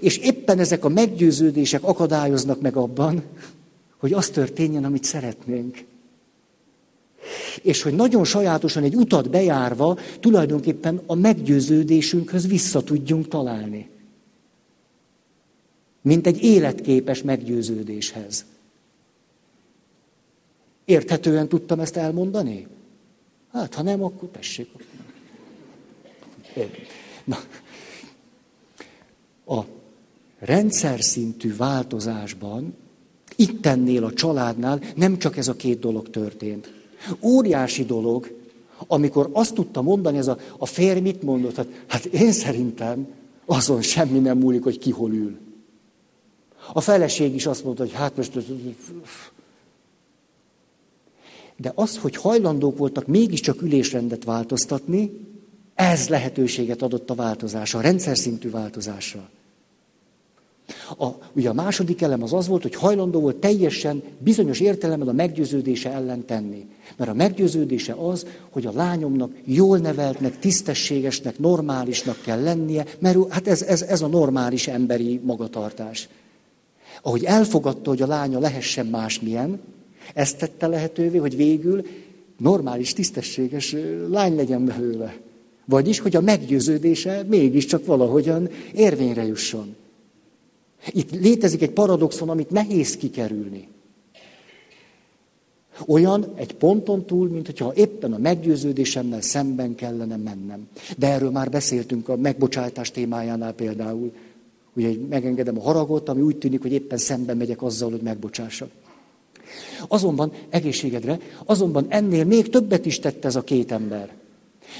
És éppen ezek a meggyőződések akadályoznak meg abban, hogy az történjen, amit szeretnénk. És hogy nagyon sajátosan egy utat bejárva tulajdonképpen a meggyőződésünkhöz vissza tudjunk találni. Mint egy életképes meggyőződéshez. Érthetően tudtam ezt elmondani? Hát, ha nem, akkor tessék. Na, a rendszer szintű változásban, ittennél a családnál nem csak ez a két dolog történt. Óriási dolog, amikor azt tudta mondani, ez a, a férj mit mondott, hát, hát én szerintem azon semmi nem múlik, hogy ki hol ül. A feleség is azt mondta, hogy hát most de az, hogy hajlandók voltak mégiscsak ülésrendet változtatni, ez lehetőséget adott a változásra, a rendszer szintű változásra. A, ugye a második elem az az volt, hogy hajlandó volt teljesen bizonyos értelemben a meggyőződése ellen tenni. Mert a meggyőződése az, hogy a lányomnak jól neveltnek, tisztességesnek, normálisnak kell lennie, mert hát ez, ez, ez a normális emberi magatartás. Ahogy elfogadta, hogy a lánya lehessen másmilyen, ezt tette lehetővé, hogy végül normális, tisztességes lány legyen belőle. Vagyis, hogy a meggyőződése mégiscsak valahogyan érvényre jusson. Itt létezik egy paradoxon, amit nehéz kikerülni. Olyan egy ponton túl, mint hogyha éppen a meggyőződésemmel szemben kellene mennem. De erről már beszéltünk a megbocsátás témájánál például. Ugye megengedem a haragot, ami úgy tűnik, hogy éppen szemben megyek azzal, hogy megbocsássak. Azonban egészségedre, azonban ennél még többet is tett ez a két ember.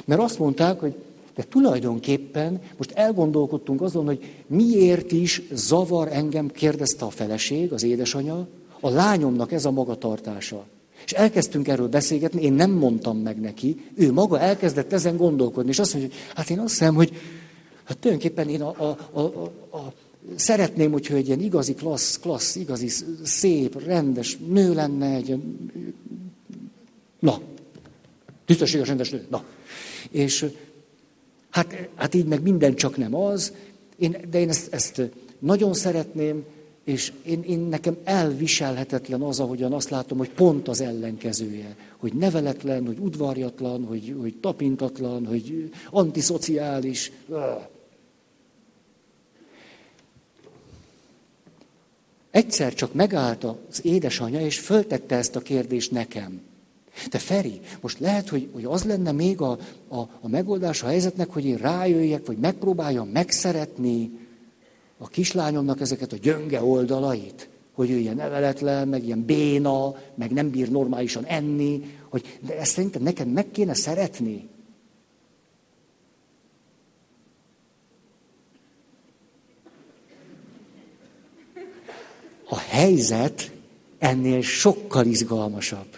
Mert azt mondták, hogy de tulajdonképpen most elgondolkodtunk azon, hogy miért is zavar engem, kérdezte a feleség, az édesanyja, a lányomnak ez a magatartása. És elkezdtünk erről beszélgetni, én nem mondtam meg neki, ő maga elkezdett ezen gondolkodni, és azt mondja, hogy hát én azt hiszem, hogy hát tulajdonképpen én a, a, a, a, Szeretném, hogyha egy ilyen igazi, klassz, klassz, igazi, szép, rendes nő lenne, egy na, tisztességes, rendes nő, na. És hát, hát így meg minden csak nem az, én, de én ezt, ezt nagyon szeretném, és én, én nekem elviselhetetlen az, ahogyan azt látom, hogy pont az ellenkezője. Hogy neveletlen, hogy udvarjatlan, hogy, hogy tapintatlan, hogy antiszociális. Egyszer csak megállt az édesanyja, és föltette ezt a kérdést nekem. De Feri, most lehet, hogy, hogy az lenne még a, a, a megoldás a helyzetnek, hogy én rájöjjek, vagy megpróbáljam megszeretni a kislányomnak ezeket a gyönge oldalait, hogy ő ilyen neveletlen, meg ilyen béna, meg nem bír normálisan enni, hogy de ezt szerintem nekem meg kéne szeretni. A helyzet ennél sokkal izgalmasabb.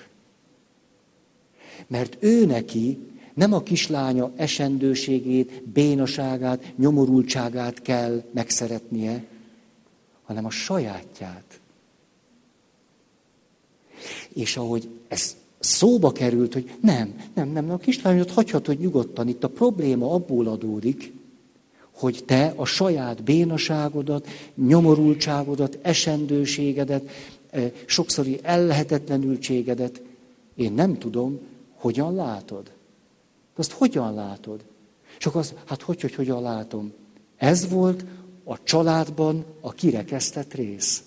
Mert ő neki nem a kislánya esendőségét, bénaságát, nyomorultságát kell megszeretnie, hanem a sajátját. És ahogy ez szóba került, hogy nem, nem, nem, a kislányot hagyhatod nyugodtan. Itt a probléma abból adódik, hogy te a saját bénaságodat, nyomorultságodat, esendőségedet, sokszori ellehetetlenültségedet, én nem tudom, hogyan látod. Azt hogyan látod? Csak az, hát hogy, hogy hogyan látom? Ez volt a családban a kirekesztett rész.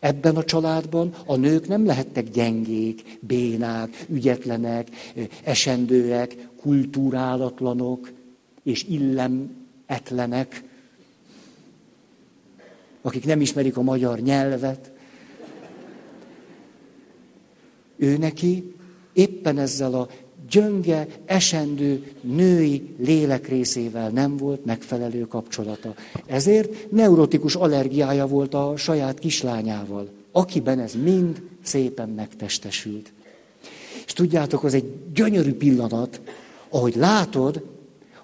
Ebben a családban a nők nem lehettek gyengék, bénák, ügyetlenek, esendőek, kultúrálatlanok, és illemetlenek, akik nem ismerik a magyar nyelvet. Ő neki éppen ezzel a gyönge, esendő, női lélek részével nem volt megfelelő kapcsolata. Ezért neurotikus allergiája volt a saját kislányával, akiben ez mind szépen megtestesült. És tudjátok, az egy gyönyörű pillanat, ahogy látod,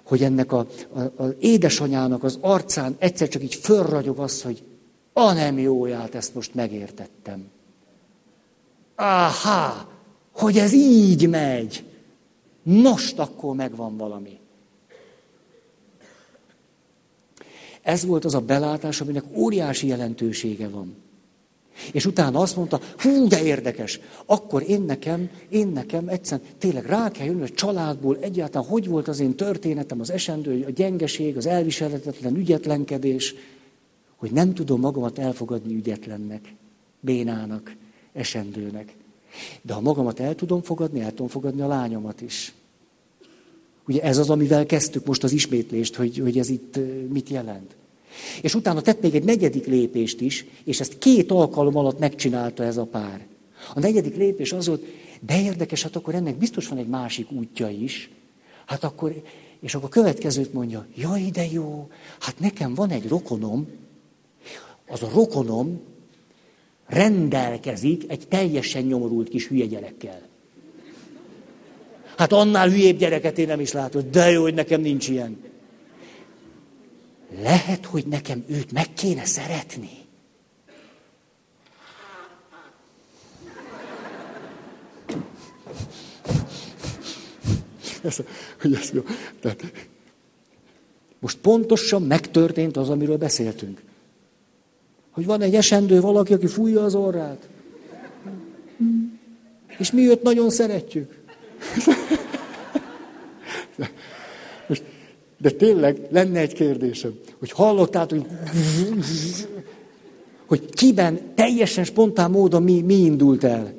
hogy ennek a, a, az édesanyának az arcán egyszer csak így fölragyog az, hogy a nem jóját, ezt most megértettem. Áhá, hogy ez így megy. Most akkor megvan valami. Ez volt az a belátás, aminek óriási jelentősége van. És utána azt mondta, hú, de érdekes, akkor én nekem, én nekem egyszerűen tényleg rá kell jönni a családból egyáltalán, hogy volt az én történetem, az esendő, a gyengeség, az elviselhetetlen ügyetlenkedés, hogy nem tudom magamat elfogadni ügyetlennek, bénának, esendőnek. De ha magamat el tudom fogadni, el tudom fogadni a lányomat is. Ugye ez az, amivel kezdtük most az ismétlést, hogy, hogy ez itt mit jelent. És utána tett még egy negyedik lépést is, és ezt két alkalom alatt megcsinálta ez a pár. A negyedik lépés az volt, de érdekes, hát akkor ennek biztos van egy másik útja is. Hát akkor, és akkor a következőt mondja, jaj, de jó, hát nekem van egy rokonom, az a rokonom rendelkezik egy teljesen nyomorult kis hülye gyerekkel. Hát annál hülyébb gyereket én nem is látom, de jó, hogy nekem nincs ilyen. Lehet, hogy nekem őt meg kéne szeretni. <laughs> Ez, hogy ez jó. Tehát, most pontosan megtörtént az, amiről beszéltünk. Hogy van egy esendő valaki, aki fújja az orrát. És mi őt nagyon szeretjük. <laughs> Most de tényleg lenne egy kérdésem, hogy hallottátok, hogy, hogy kiben teljesen spontán módon mi, mi indult el.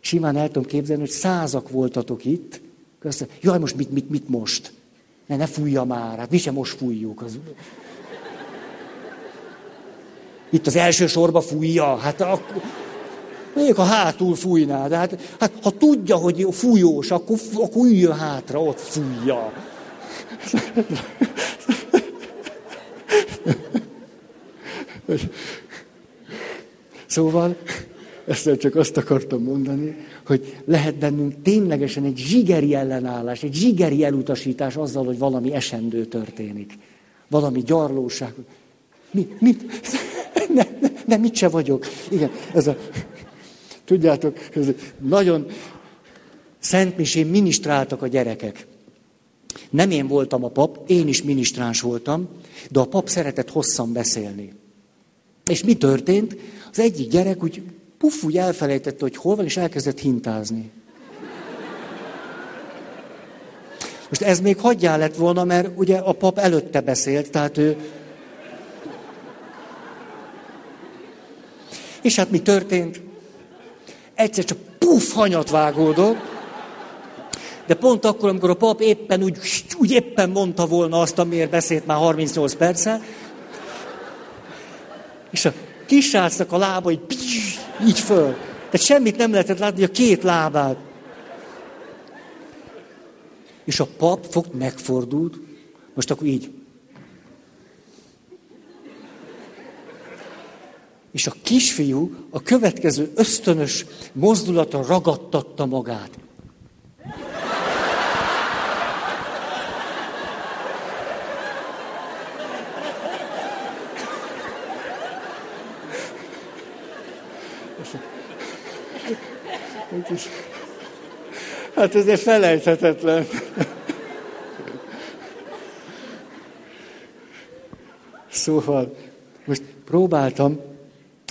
Simán el tudom képzelni, hogy százak voltatok itt. Köszönöm. Jaj, most mit, mit, mit most? Ne, ne fújja már, hát mi sem most fújjuk. Az... Itt az első sorba fújja, hát akkor... Még ha hátul fújná, de hát, hát ha tudja, hogy fújós, akkor, akkor üljön hátra, ott fújja. Szóval, ezt csak azt akartam mondani, hogy lehet bennünk ténylegesen egy zsigeri ellenállás, egy zsigeri elutasítás azzal, hogy valami esendő történik. Valami gyarlóság. Mi, mit? <laughs> Ne, ne, ne, mit se vagyok. Igen, ez a Tudjátok, ez nagyon szentmisén minisztráltak a gyerekek. Nem én voltam a pap, én is minisztráns voltam, de a pap szeretett hosszan beszélni. És mi történt? Az egyik gyerek úgy puff, úgy elfelejtette, hogy hol van, és elkezdett hintázni. Most ez még hagyjál lett volna, mert ugye a pap előtte beszélt, tehát ő... És hát mi történt? egyszer csak puff, hanyat vágódott. De pont akkor, amikor a pap éppen úgy, úgy éppen mondta volna azt, amiért beszélt már 38 perccel, és a kisrácnak a lába így, így föl. Tehát semmit nem lehetett látni, a két lábát. És a pap fog megfordult, most akkor így. És a kisfiú a következő ösztönös mozdulatra ragadtatta magát. Hát ez egy felejthetetlen. Szóval most próbáltam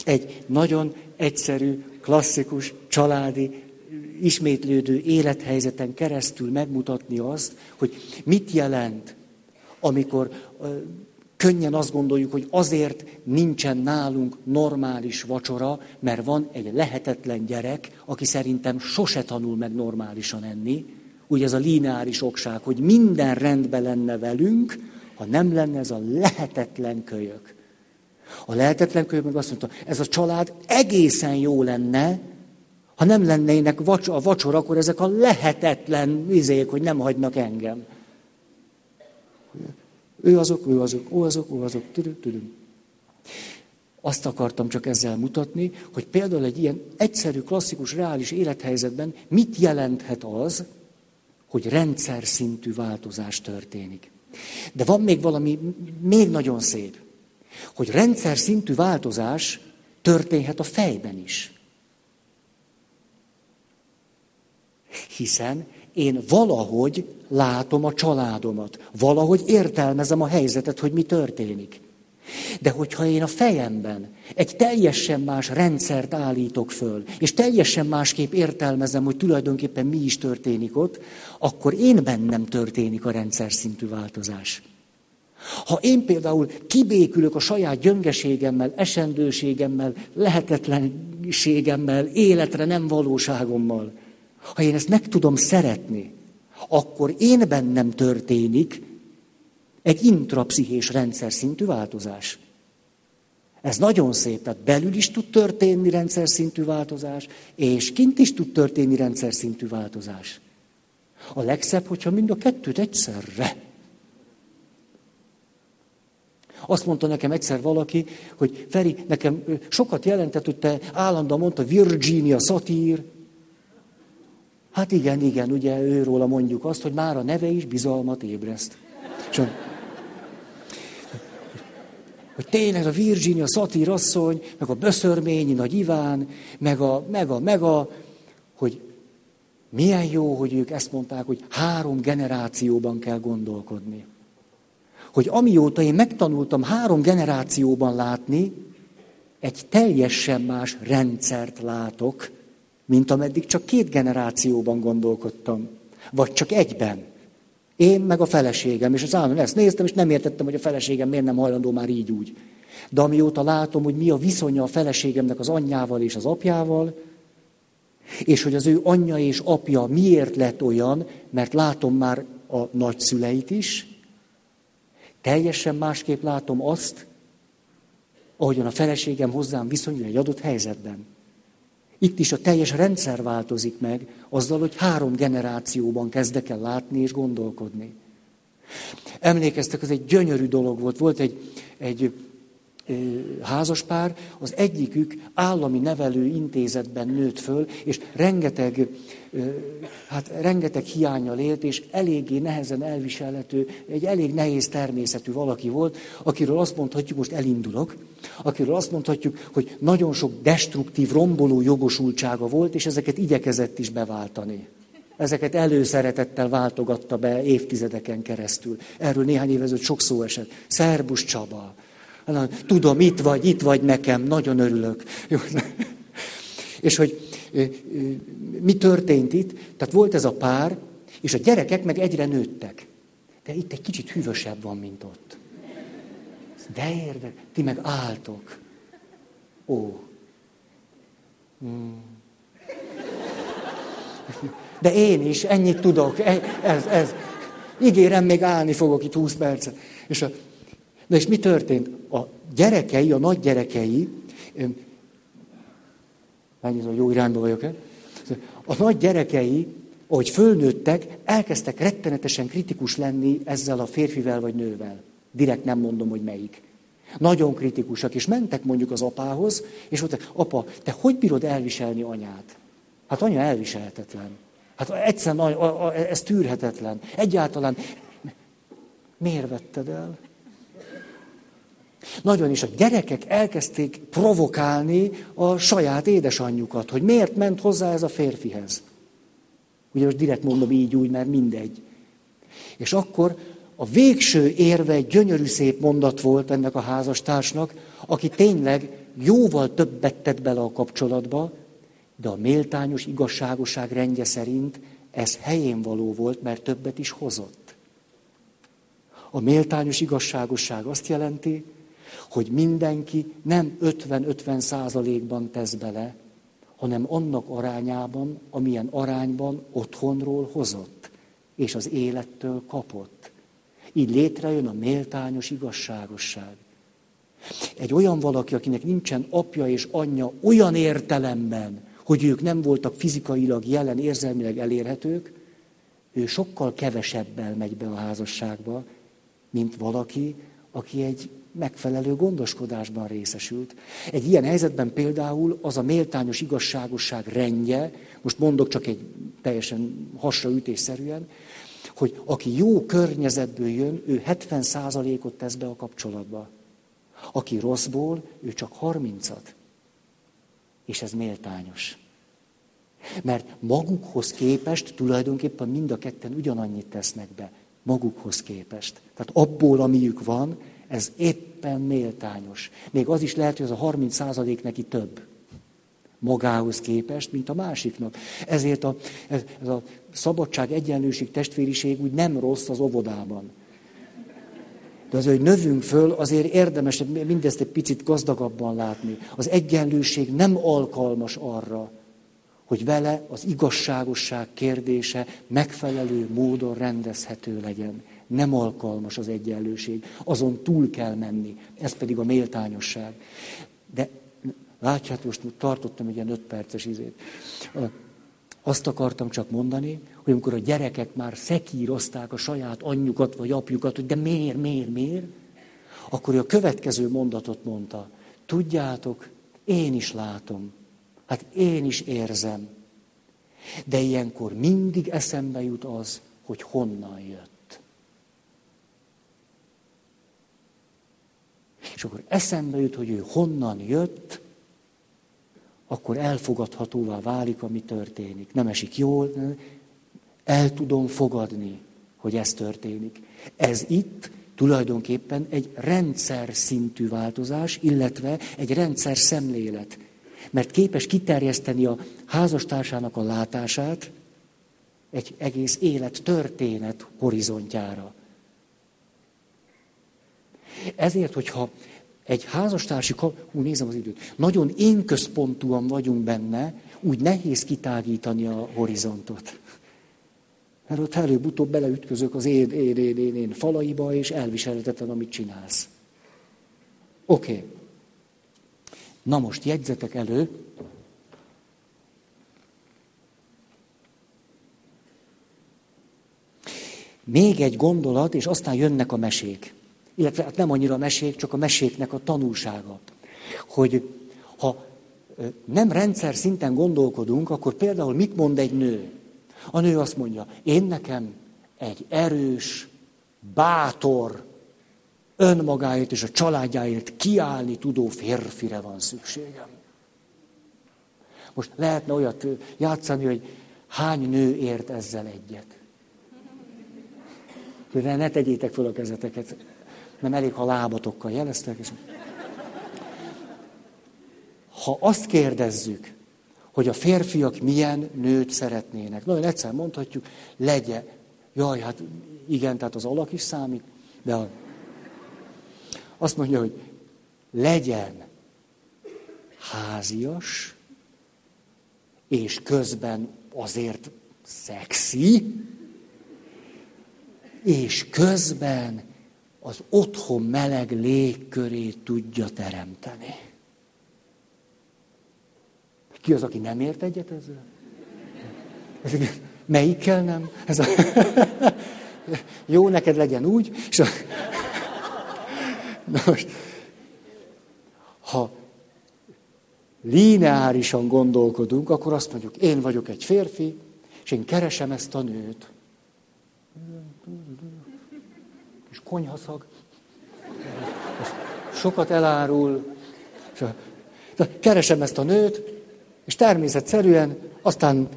egy nagyon egyszerű, klasszikus, családi, ismétlődő élethelyzeten keresztül megmutatni azt, hogy mit jelent, amikor könnyen azt gondoljuk, hogy azért nincsen nálunk normális vacsora, mert van egy lehetetlen gyerek, aki szerintem sose tanul meg normálisan enni. Ugye ez a lineáris okság, hogy minden rendben lenne velünk, ha nem lenne ez a lehetetlen kölyök. A lehetetlen kölyök meg azt mondta, ez a család egészen jó lenne, Ha nem lennének vacs- a vacsor, akkor ezek a lehetetlen vizék, hogy nem hagynak engem. Ő azok, ő azok, ő azok, ő azok, tüdüm, tüdüm. Azt akartam csak ezzel mutatni, hogy például egy ilyen egyszerű, klasszikus, reális élethelyzetben mit jelenthet az, hogy rendszer szintű változás történik. De van még valami még nagyon szép, hogy rendszer szintű változás történhet a fejben is. Hiszen én valahogy látom a családomat, valahogy értelmezem a helyzetet, hogy mi történik. De hogyha én a fejemben egy teljesen más rendszert állítok föl, és teljesen másképp értelmezem, hogy tulajdonképpen mi is történik ott, akkor én bennem történik a rendszer szintű változás. Ha én például kibékülök a saját gyöngeségemmel, esendőségemmel, lehetetlenségemmel, életre nem valóságommal, ha én ezt meg tudom szeretni, akkor én bennem történik egy intrapszichés rendszer szintű változás. Ez nagyon szép, tehát belül is tud történni rendszer szintű változás, és kint is tud történni rendszer szintű változás. A legszebb, hogyha mind a kettőt egyszerre. Azt mondta nekem egyszer valaki, hogy Feri, nekem sokat jelentett, hogy te állandóan mondta Virginia Satír. Hát igen, igen, ugye őróla mondjuk azt, hogy már a neve is bizalmat ébreszt. Csak hogy tényleg a Virginia Satír asszony, meg a Böszörményi Nagy Iván, meg a, meg a, meg a, hogy milyen jó, hogy ők ezt mondták, hogy három generációban kell gondolkodni. Hogy amióta én megtanultam három generációban látni, egy teljesen más rendszert látok, mint ameddig csak két generációban gondolkodtam. Vagy csak egyben. Én meg a feleségem, és az állandóan ezt néztem, és nem értettem, hogy a feleségem miért nem hajlandó már így úgy. De amióta látom, hogy mi a viszonya a feleségemnek az anyjával és az apjával, és hogy az ő anyja és apja miért lett olyan, mert látom már a nagyszüleit is, teljesen másképp látom azt, ahogyan a feleségem hozzám viszonyul egy adott helyzetben. Itt is a teljes rendszer változik meg, azzal, hogy három generációban kezdek el látni és gondolkodni. Emlékeztek, ez egy gyönyörű dolog volt. Volt egy, egy házaspár, az egyikük állami nevelő intézetben nőtt föl, és rengeteg, hát rengeteg hiányal élt, és eléggé nehezen elviselhető, egy elég nehéz természetű valaki volt, akiről azt mondhatjuk, most elindulok, akiről azt mondhatjuk, hogy nagyon sok destruktív, romboló jogosultsága volt, és ezeket igyekezett is beváltani. Ezeket előszeretettel váltogatta be évtizedeken keresztül. Erről néhány évezőt sok szó esett. Szerbus Csaba, Tudom, itt vagy, itt vagy nekem, nagyon örülök. És hogy mi történt itt? Tehát volt ez a pár, és a gyerekek meg egyre nőttek. De itt egy kicsit hűvösebb van, mint ott. De érdek, ti meg álltok. Ó. Hmm. De én is, ennyit tudok. E, ez, ez. Ígérem, még állni fogok itt 20 percet. És a, Na és mi történt? A gyerekei, a nagy gyerekei, mennyit a jó irányba vagyok-e? A nagy gyerekei, ahogy fölnőttek, elkezdtek rettenetesen kritikus lenni ezzel a férfivel vagy nővel. Direkt nem mondom, hogy melyik. Nagyon kritikusak, és mentek mondjuk az apához, és mondták, apa, te hogy bírod elviselni anyát? Hát anya elviselhetetlen. Hát egyszerűen ez tűrhetetlen. Egyáltalán miért vetted el? Nagyon is a gyerekek elkezdték provokálni a saját édesanyjukat, hogy miért ment hozzá ez a férfihez. Ugye most direkt mondom így úgy, mert mindegy. És akkor a végső érve egy gyönyörű szép mondat volt ennek a házastársnak, aki tényleg jóval többet tett bele a kapcsolatba, de a méltányos igazságosság rendje szerint ez helyén való volt, mert többet is hozott. A méltányos igazságosság azt jelenti, hogy mindenki nem 50-50 százalékban tesz bele, hanem annak arányában, amilyen arányban otthonról hozott, és az élettől kapott. Így létrejön a méltányos igazságosság. Egy olyan valaki, akinek nincsen apja és anyja olyan értelemben, hogy ők nem voltak fizikailag jelen, érzelmileg elérhetők, ő sokkal kevesebbel megy be a házasságba, mint valaki, aki egy megfelelő gondoskodásban részesült. Egy ilyen helyzetben például az a méltányos igazságosság rendje, most mondok csak egy teljesen hasraütésszerűen, hogy aki jó környezetből jön, ő 70%-ot tesz be a kapcsolatba. Aki rosszból, ő csak 30-at. És ez méltányos. Mert magukhoz képest tulajdonképpen mind a ketten ugyanannyit tesznek be. Magukhoz képest. Tehát abból, amiük van, ez éppen méltányos. Még az is lehet, hogy az a 30 százalék neki több magához képest, mint a másiknak. Ezért a, ez, ez a szabadság, egyenlőség, testvériség úgy nem rossz az óvodában. De az, hogy növünk föl, azért érdemes mindezt egy picit gazdagabban látni. Az egyenlőség nem alkalmas arra, hogy vele az igazságosság kérdése megfelelő módon rendezhető legyen. Nem alkalmas az egyenlőség, azon túl kell menni. Ez pedig a méltányosság. De látjátok, most tartottam egy ilyen öt perces izét. Azt akartam csak mondani, hogy amikor a gyerekek már szekírozták a saját anyjukat vagy apjukat, hogy de miért, miért, miért, akkor a következő mondatot mondta. Tudjátok, én is látom, hát én is érzem. De ilyenkor mindig eszembe jut az, hogy honnan jött. És akkor eszembe jut, hogy ő honnan jött, akkor elfogadhatóvá válik, ami történik. Nem esik jól, el tudom fogadni, hogy ez történik. Ez itt tulajdonképpen egy rendszer szintű változás, illetve egy rendszer szemlélet. Mert képes kiterjeszteni a házastársának a látását egy egész élet történet horizontjára. Ezért, hogyha egy házastársi, hú, nézem az időt, nagyon én központúan vagyunk benne, úgy nehéz kitágítani a horizontot. Mert ott előbb-utóbb beleütközök az én, én, én, én, én falaiba, és elviselhetetlen, amit csinálsz. Oké. Okay. Na most jegyzetek elő. Még egy gondolat, és aztán jönnek a mesék illetve hát nem annyira a mesék, csak a meséknek a tanulsága. Hogy ha nem rendszer szinten gondolkodunk, akkor például mit mond egy nő? A nő azt mondja, én nekem egy erős, bátor, önmagáért és a családjáért kiállni tudó férfire van szükségem. Most lehetne olyat játszani, hogy hány nő ért ezzel egyet. De ne tegyétek fel a kezeteket nem elég, ha lábatokkal jeleztek. És... Ha azt kérdezzük, hogy a férfiak milyen nőt szeretnének, nagyon egyszer mondhatjuk, legyen. Jaj, hát igen, tehát az alak is számít, de a... azt mondja, hogy legyen házias, és közben azért szexi, és közben az otthon meleg légkörét tudja teremteni. Ki az, aki nem ért egyet ezzel? Melyikkel nem? Ez a... <laughs> Jó, neked legyen úgy. És a... Na most, ha lineárisan gondolkodunk, akkor azt mondjuk, én vagyok egy férfi, és én keresem ezt a nőt konyhaszag. Sokat elárul. Keresem ezt a nőt, és természetszerűen aztán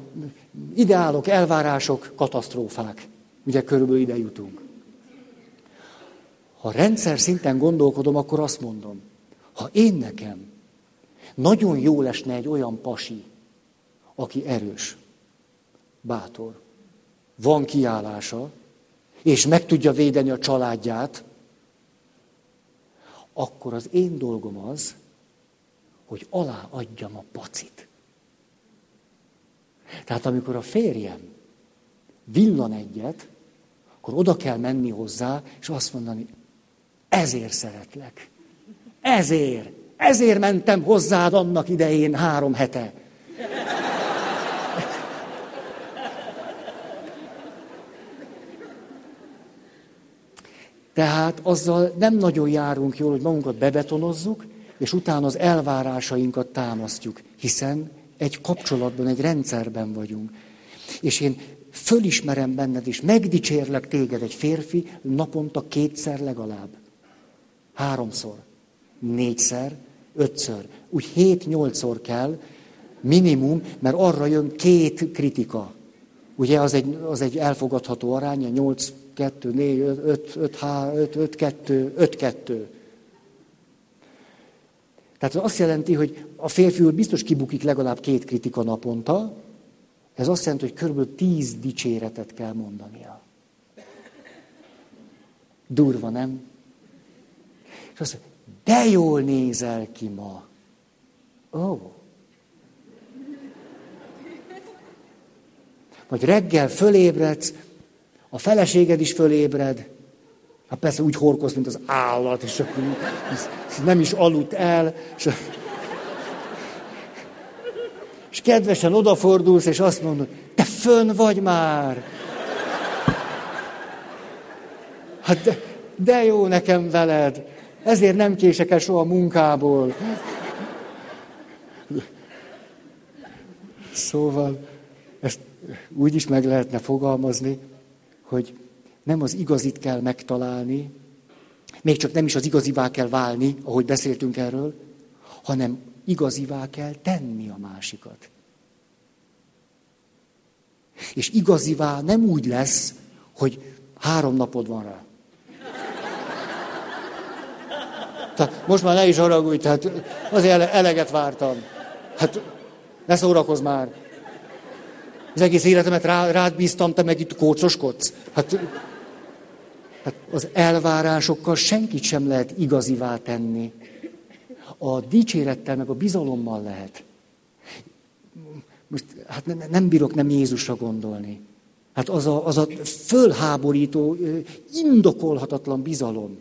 ideálok, elvárások, katasztrófák. Ugye körülbelül ide jutunk. Ha rendszer szinten gondolkodom, akkor azt mondom, ha én nekem nagyon jó lesne egy olyan pasi, aki erős, bátor, van kiállása, és meg tudja védeni a családját, akkor az én dolgom az, hogy alá adjam a pacit. Tehát amikor a férjem villan egyet, akkor oda kell menni hozzá, és azt mondani, ezért szeretlek. Ezért. Ezért mentem hozzád annak idején három hete. Tehát azzal nem nagyon járunk jól, hogy magunkat bebetonozzuk, és utána az elvárásainkat támasztjuk, hiszen egy kapcsolatban, egy rendszerben vagyunk. És én fölismerem benned, és megdicsérlek téged egy férfi naponta kétszer legalább. Háromszor, négyszer, ötször. Úgy hét-nyolcszor kell minimum, mert arra jön két kritika. Ugye az egy, az egy elfogadható aránya, 8, 2, 4, 5, 5, 5, 5, 2, 5, 2. Tehát azt jelenti, hogy a férfi úr biztos kibukik legalább két kritika naponta, ez azt jelenti, hogy körülbelül tíz dicséretet kell mondania. Durva, nem? És azt mondja, de jól nézel ki ma. Ó. Oh. Vagy reggel fölébredsz, a feleséged is fölébred, hát persze úgy horkoz, mint az állat, és akkor nem is aludt el, és, és kedvesen odafordulsz, és azt mondod, te fönn vagy már. Hát de, de jó nekem veled, ezért nem kések el soha munkából. Szóval ezt úgy is meg lehetne fogalmazni, hogy nem az igazit kell megtalálni, még csak nem is az igazivá kell válni, ahogy beszéltünk erről, hanem igazivá kell tenni a másikat. És igazivá nem úgy lesz, hogy három napod van rá. Tehát most már ne is haragudj, tehát azért eleget vártam. Hát ne szórakozz már. Az egész életemet rá, rád bíztam, te meg itt kócoskodsz. Hát, hát az elvárásokkal senkit sem lehet igazivá tenni. A dicsérettel, meg a bizalommal lehet. Most hát nem, nem bírok nem Jézusra gondolni. Hát az a, az a fölháborító, indokolhatatlan bizalom.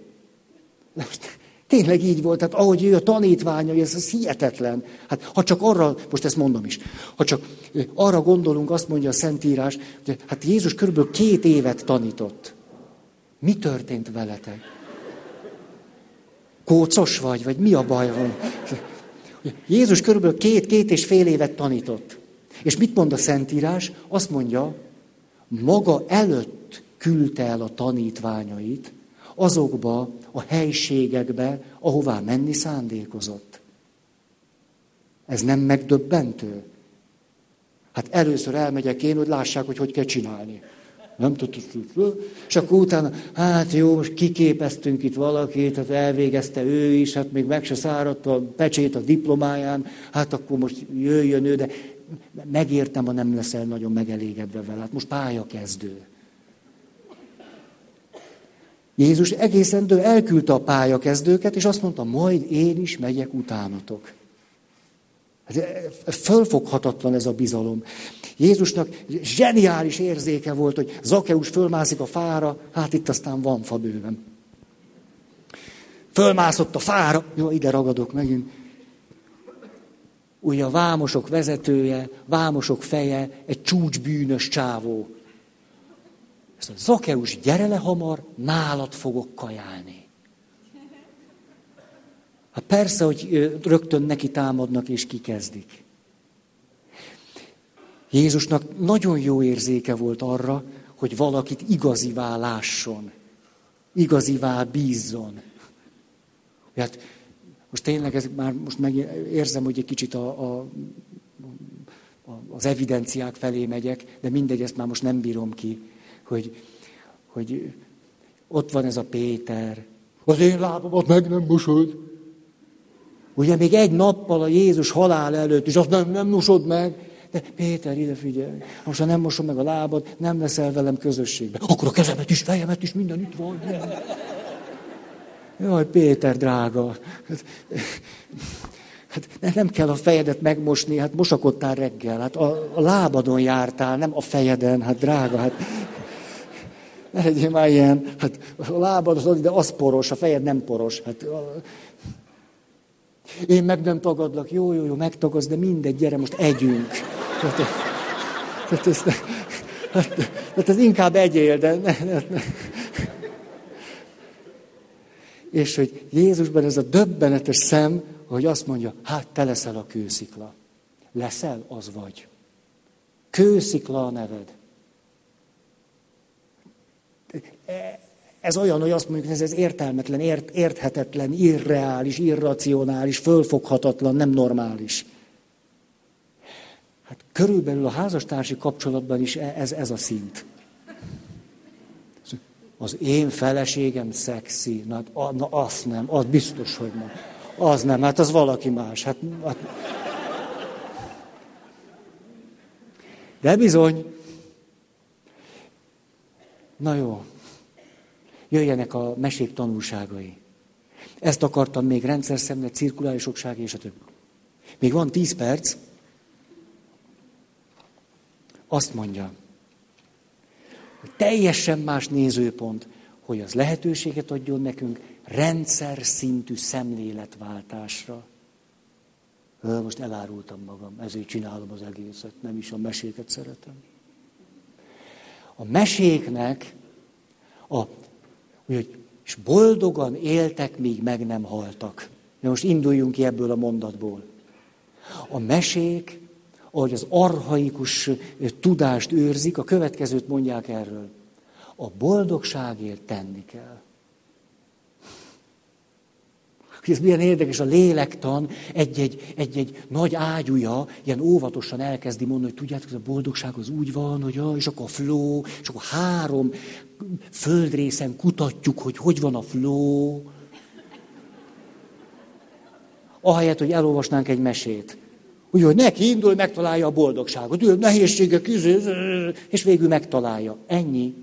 Most, Tényleg így volt, tehát ahogy ő a tanítványai, ez, ez hihetetlen. Hát ha csak arra, most ezt mondom is, ha csak arra gondolunk, azt mondja a Szentírás, hogy hát Jézus körülbelül két évet tanított. Mi történt veletek? Kócos vagy, vagy mi a baj van? Jézus körülbelül két, két és fél évet tanított. És mit mond a Szentírás? Azt mondja, maga előtt küldte el a tanítványait azokba a helységekbe, ahová menni szándékozott. Ez nem megdöbbentő? Hát először elmegyek én, hogy lássák, hogy hogy kell csinálni. Nem tudtuk. És akkor utána, hát jó, most kiképeztünk itt valakit, hát elvégezte ő is, hát még meg se száradt a pecsét a diplomáján, hát akkor most jöjjön ő, de megértem, ha nem leszel nagyon megelégedve vele. Hát most pályakezdő. Jézus egészen dő elküldte a pályakezdőket, és azt mondta, majd én is megyek utánatok. Hát, fölfoghatatlan ez a bizalom. Jézusnak zseniális érzéke volt, hogy Zakeus fölmászik a fára, hát itt aztán van fa bőven. Fölmászott a fára, jó, ide ragadok megint. Ugye a vámosok vezetője, vámosok feje, egy csúcsbűnös csávó. Ezt a Zakeus, gyere le hamar, nálad fogok kajálni. Hát persze, hogy rögtön neki támadnak és kikezdik. Jézusnak nagyon jó érzéke volt arra, hogy valakit igazivá lásson, igazivá bízzon. Hát most tényleg ez már most meg érzem, hogy egy kicsit a, a, az evidenciák felé megyek, de mindegy, ezt már most nem bírom ki hogy, hogy ott van ez a Péter. Az én lábamat meg nem mosod. Ugye még egy nappal a Jézus halál előtt, és azt nem, nem mosod meg. De Péter, ide figyelj, most ha nem mosom meg a lábad, nem leszel velem közösségben. Akkor a kezemet is, fejemet is, minden itt van. Jaj, Péter, drága. Hát, hát nem kell a fejedet megmosni, hát mosakodtál reggel, hát a, a lábadon jártál, nem a fejeden, hát drága, hát ne legyél már ilyen, hát a lábad az, de az poros, a fejed nem poros. Hát, én meg nem tagadlak, jó, jó, jó, megtagadsz, de mindegy, gyere, most együnk. Tehát, tehát, ez, hát, tehát ez inkább egyél, de ne, ne, ne. és hogy Jézusban ez a döbbenetes szem, hogy azt mondja, hát te leszel a kőszikla. Leszel, az vagy. Kőszikla a neved. Ez olyan, hogy azt mondjuk, hogy ez értelmetlen, ért, érthetetlen, irreális, irracionális, fölfoghatatlan, nem normális. Hát körülbelül a házastársi kapcsolatban is e- ez, ez a szint. Az én feleségem szexi, na, na azt nem, az biztos, hogy nem. Az nem, hát az valaki más. Hát, hát... De bizony. Na jó. Jöjjenek a mesék tanulságai. Ezt akartam még rendszer szemlet, cirkuláris okság és a többi. Még van tíz perc. Azt mondja, hogy teljesen más nézőpont, hogy az lehetőséget adjon nekünk rendszer szintű szemléletváltásra. Most elárultam magam, ezért csinálom az egészet, nem is a meséket szeretem. A meséknek, a, hogy és boldogan éltek, míg meg nem haltak. De most induljunk ki ebből a mondatból. A mesék, ahogy az arhaikus tudást őrzik, a következőt mondják erről. A boldogságért tenni kell. Ez milyen érdekes, a lélektan egy-egy, egy-egy nagy ágyúja ilyen óvatosan elkezdi mondani, hogy tudjátok, ez a boldogság az úgy van, hogy ja, és akkor a flow, és akkor három földrészen kutatjuk, hogy hogy van a flow. Ahelyett, hogy elolvasnánk egy mesét. Ugye, hogy neki indul, megtalálja a boldogságot. Ő nehézségek, és végül megtalálja. Ennyi.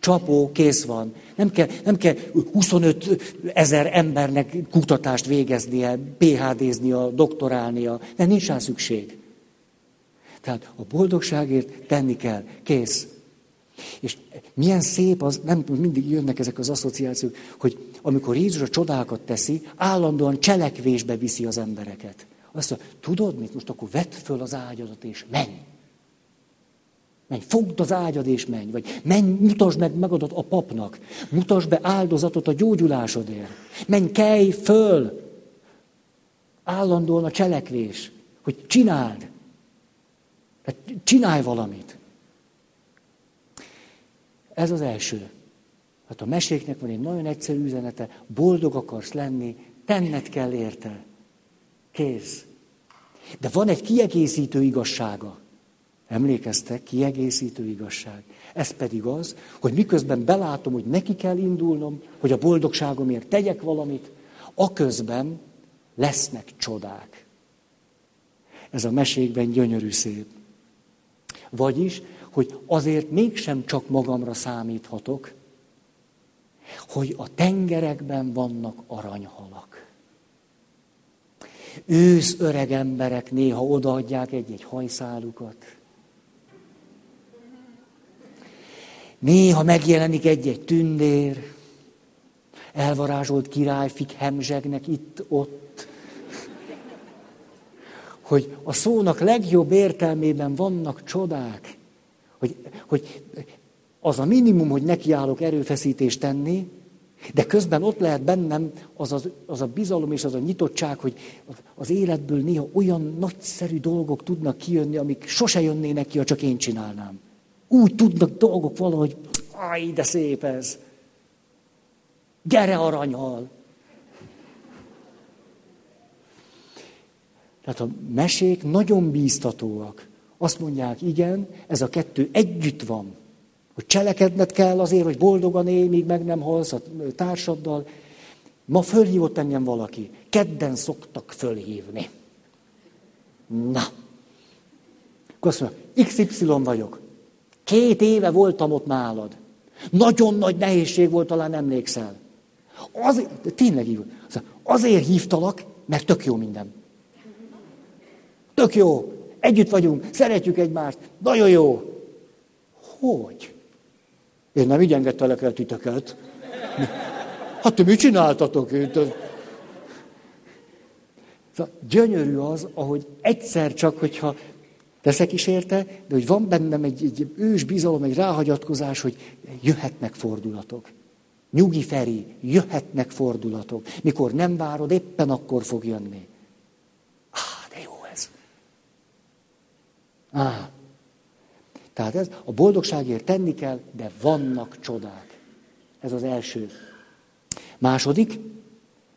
Csapó, kész van. Nem kell, nem kell 25 ezer embernek kutatást végeznie, PHD-znia, doktorálnia. De nincs rá szükség. Tehát a boldogságért tenni kell. Kész. És milyen szép az, nem mindig jönnek ezek az asszociációk, hogy amikor Jézus a csodákat teszi, állandóan cselekvésbe viszi az embereket. Azt mondja, tudod mit, most akkor vedd föl az ágyadat és menj. Menj, fogd az ágyad és menj. Vagy menj, mutasd meg magadat a papnak. Mutasd be áldozatot a gyógyulásodért. Menj, kelj föl. Állandóan a cselekvés, hogy csináld. Hát csinálj valamit. Ez az első. Hát a meséknek van egy nagyon egyszerű üzenete, boldog akarsz lenni, tenned kell érte. Kész. De van egy kiegészítő igazsága. Emlékeztek, kiegészítő igazság. Ez pedig az, hogy miközben belátom, hogy neki kell indulnom, hogy a boldogságomért tegyek valamit, aközben lesznek csodák. Ez a mesékben gyönyörű szép. Vagyis, hogy azért mégsem csak magamra számíthatok, hogy a tengerekben vannak aranyhalak. Ősz öreg emberek néha odaadják egy-egy hajszálukat. Néha megjelenik egy-egy tündér, elvarázsolt királyfik hemzsegnek itt-ott. Hogy a szónak legjobb értelmében vannak csodák. Hogy, hogy az a minimum, hogy nekiállok erőfeszítést tenni, de közben ott lehet bennem az, az, az a bizalom és az a nyitottság, hogy az életből néha olyan nagyszerű dolgok tudnak kijönni, amik sose jönnének ki, ha csak én csinálnám. Úgy tudnak dolgok valahogy, aj, de szép ez. Gyere aranyhal. Tehát a mesék nagyon bíztatóak. Azt mondják, igen, ez a kettő együtt van. Hogy cselekedned kell azért, hogy boldogan élj, míg meg nem halsz a társaddal. Ma fölhívott engem valaki. Kedden szoktak fölhívni. Na. Akkor azt mondja, XY vagyok. Két éve voltam ott nálad. Nagyon nagy nehézség volt, talán emlékszel. Azért, tényleg így Azért hívtalak, mert tök jó minden. Tök jó. Együtt vagyunk, szeretjük egymást. Nagyon jó. Hogy? Én nem így engedtelek el titeket. Hát ti mit csináltatok? Szóval gyönyörű az, ahogy egyszer csak, hogyha teszek is érte, de hogy van bennem egy, egy ős bizalom, egy ráhagyatkozás, hogy jöhetnek fordulatok. Nyugi Feri, jöhetnek fordulatok. Mikor nem várod, éppen akkor fog jönni. Á, de jó ez. Á. Tehát ez, a boldogságért tenni kell, de vannak csodák. Ez az első. Második,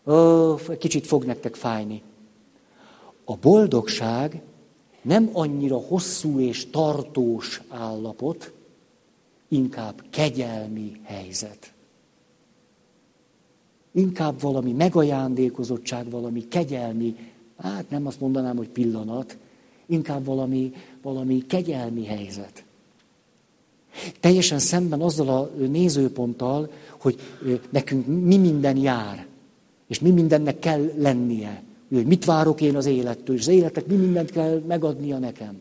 ó, kicsit fog nektek fájni. A boldogság nem annyira hosszú és tartós állapot, inkább kegyelmi helyzet. Inkább valami megajándékozottság, valami kegyelmi, hát nem azt mondanám, hogy pillanat, inkább valami, valami kegyelmi helyzet. Teljesen szemben azzal a nézőponttal, hogy nekünk mi minden jár, és mi mindennek kell lennie. Hogy mit várok én az élettől, és az életek mi mindent kell megadnia nekem.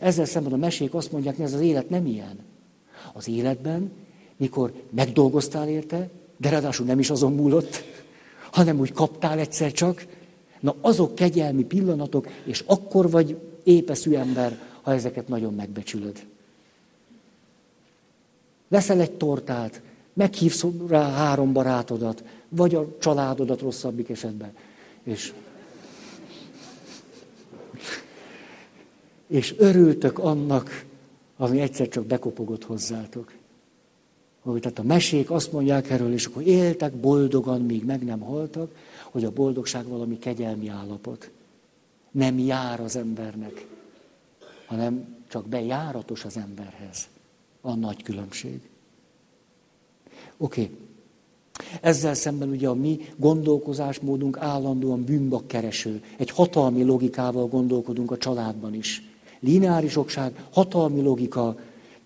Ezzel szemben a mesék azt mondják, hogy ez az élet nem ilyen. Az életben, mikor megdolgoztál érte, de ráadásul nem is azon múlott, hanem úgy kaptál egyszer csak, na azok kegyelmi pillanatok, és akkor vagy épeszű ember, ha ezeket nagyon megbecsülöd. Veszel egy tortát, meghívsz rá három barátodat, vagy a családodat rosszabbik esetben. És, és örültök annak, ami egyszer csak bekopogott hozzátok. Hogy tehát a mesék azt mondják erről, és akkor éltek boldogan, míg meg nem haltak, hogy a boldogság valami kegyelmi állapot. Nem jár az embernek, hanem csak bejáratos az emberhez. A nagy különbség. Oké. Okay. Ezzel szemben ugye a mi gondolkozásmódunk állandóan bűnbakkereső. Egy hatalmi logikával gondolkodunk a családban is. Lineáris okság, hatalmi logika,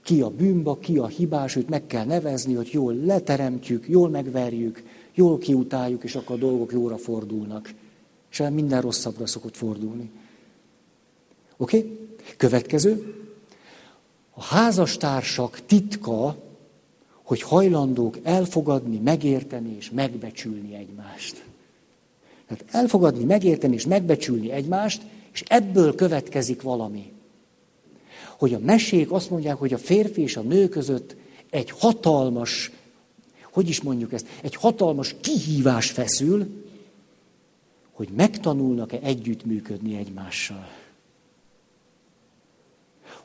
ki a bűnbak, ki a hibás, őt meg kell nevezni, hogy jól leteremtjük, jól megverjük, jól kiutáljuk, és akkor a dolgok jóra fordulnak. És minden rosszabbra szokott fordulni. Oké? Okay? Következő. A házastársak titka hogy hajlandók elfogadni, megérteni és megbecsülni egymást. Tehát elfogadni, megérteni és megbecsülni egymást, és ebből következik valami. Hogy a mesék azt mondják, hogy a férfi és a nő között egy hatalmas, hogy is mondjuk ezt, egy hatalmas kihívás feszül, hogy megtanulnak-e együttműködni egymással.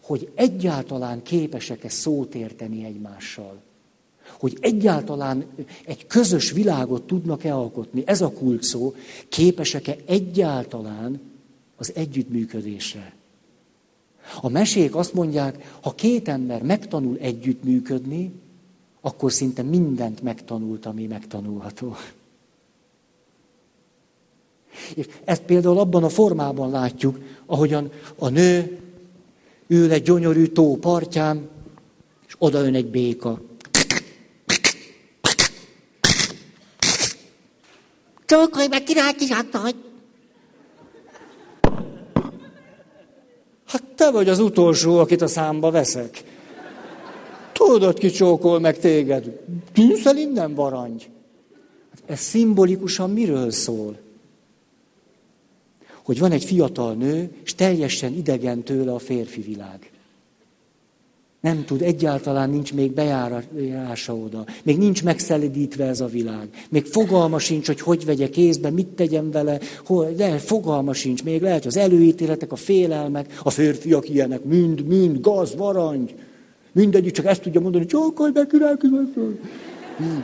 Hogy egyáltalán képesek-e szót érteni egymással hogy egyáltalán egy közös világot tudnak-e alkotni, ez a kult szó, képesek-e egyáltalán az együttműködésre. A mesék azt mondják, ha két ember megtanul együttműködni, akkor szinte mindent megtanult, ami megtanulható. És ezt például abban a formában látjuk, ahogyan a nő ül egy gyönyörű tó partján, és oda ön egy béka. Csókolj meg, kisasszony! Hát te vagy az utolsó, akit a számba veszek. Tudod, ki csókol meg téged? Tűnszel innen, varangy. Hát ez szimbolikusan miről szól? Hogy van egy fiatal nő, és teljesen idegen tőle a férfi világ. Nem tud, egyáltalán nincs még bejárása oda. Még nincs megszelidítve ez a világ. Még fogalma sincs, hogy hogy vegye kézbe, mit tegyen vele, hol, de fogalma sincs. Még lehet az előítéletek, a félelmek, a férfiak ilyenek, mind, mind, gaz, varangy. Mindegyik csak ezt tudja mondani, csókolj király, hmm.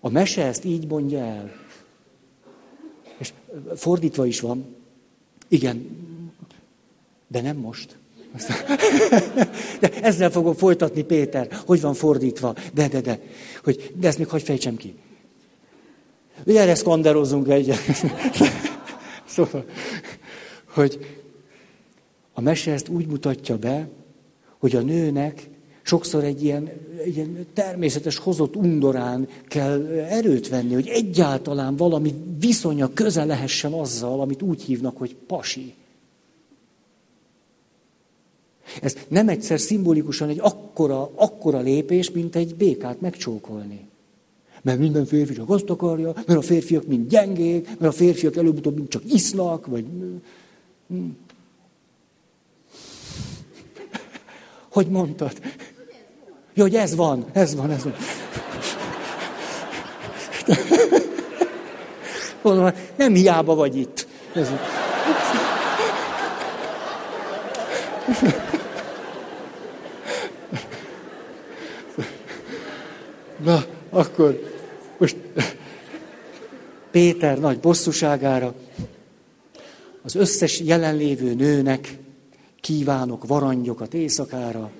A mese ezt így mondja el. És fordítva is van. Igen, de nem most. De ezzel fogom folytatni, Péter. Hogy van fordítva? De, de, de. Hogy, de ezt még hagyj fejtsem ki. Gyere, szkanderozunk egy. <laughs> Szóval, hogy a mese ezt úgy mutatja be, hogy a nőnek sokszor egy ilyen, egy ilyen természetes hozott undorán kell erőt venni, hogy egyáltalán valami viszonya köze lehessen azzal, amit úgy hívnak, hogy pasi. Ez nem egyszer szimbolikusan egy akkora, akkora lépés, mint egy békát megcsókolni. Mert minden férfi csak azt akarja, mert a férfiak mind gyengék, mert a férfiak előbb-utóbb mind csak isznak, vagy... Hogy mondtad? Jó, hogy ez van, ez van, ez van. Mondom, nem hiába vagy itt. Ez... Na, akkor most Péter nagy bosszúságára az összes jelenlévő nőnek kívánok varangyokat éjszakára,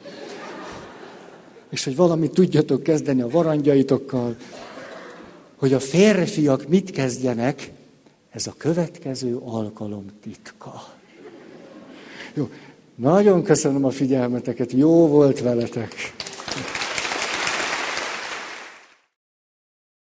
és hogy valamit tudjatok kezdeni a varangyaitokkal, hogy a férfiak mit kezdjenek, ez a következő alkalom titka. Jó, nagyon köszönöm a figyelmeteket, jó volt veletek.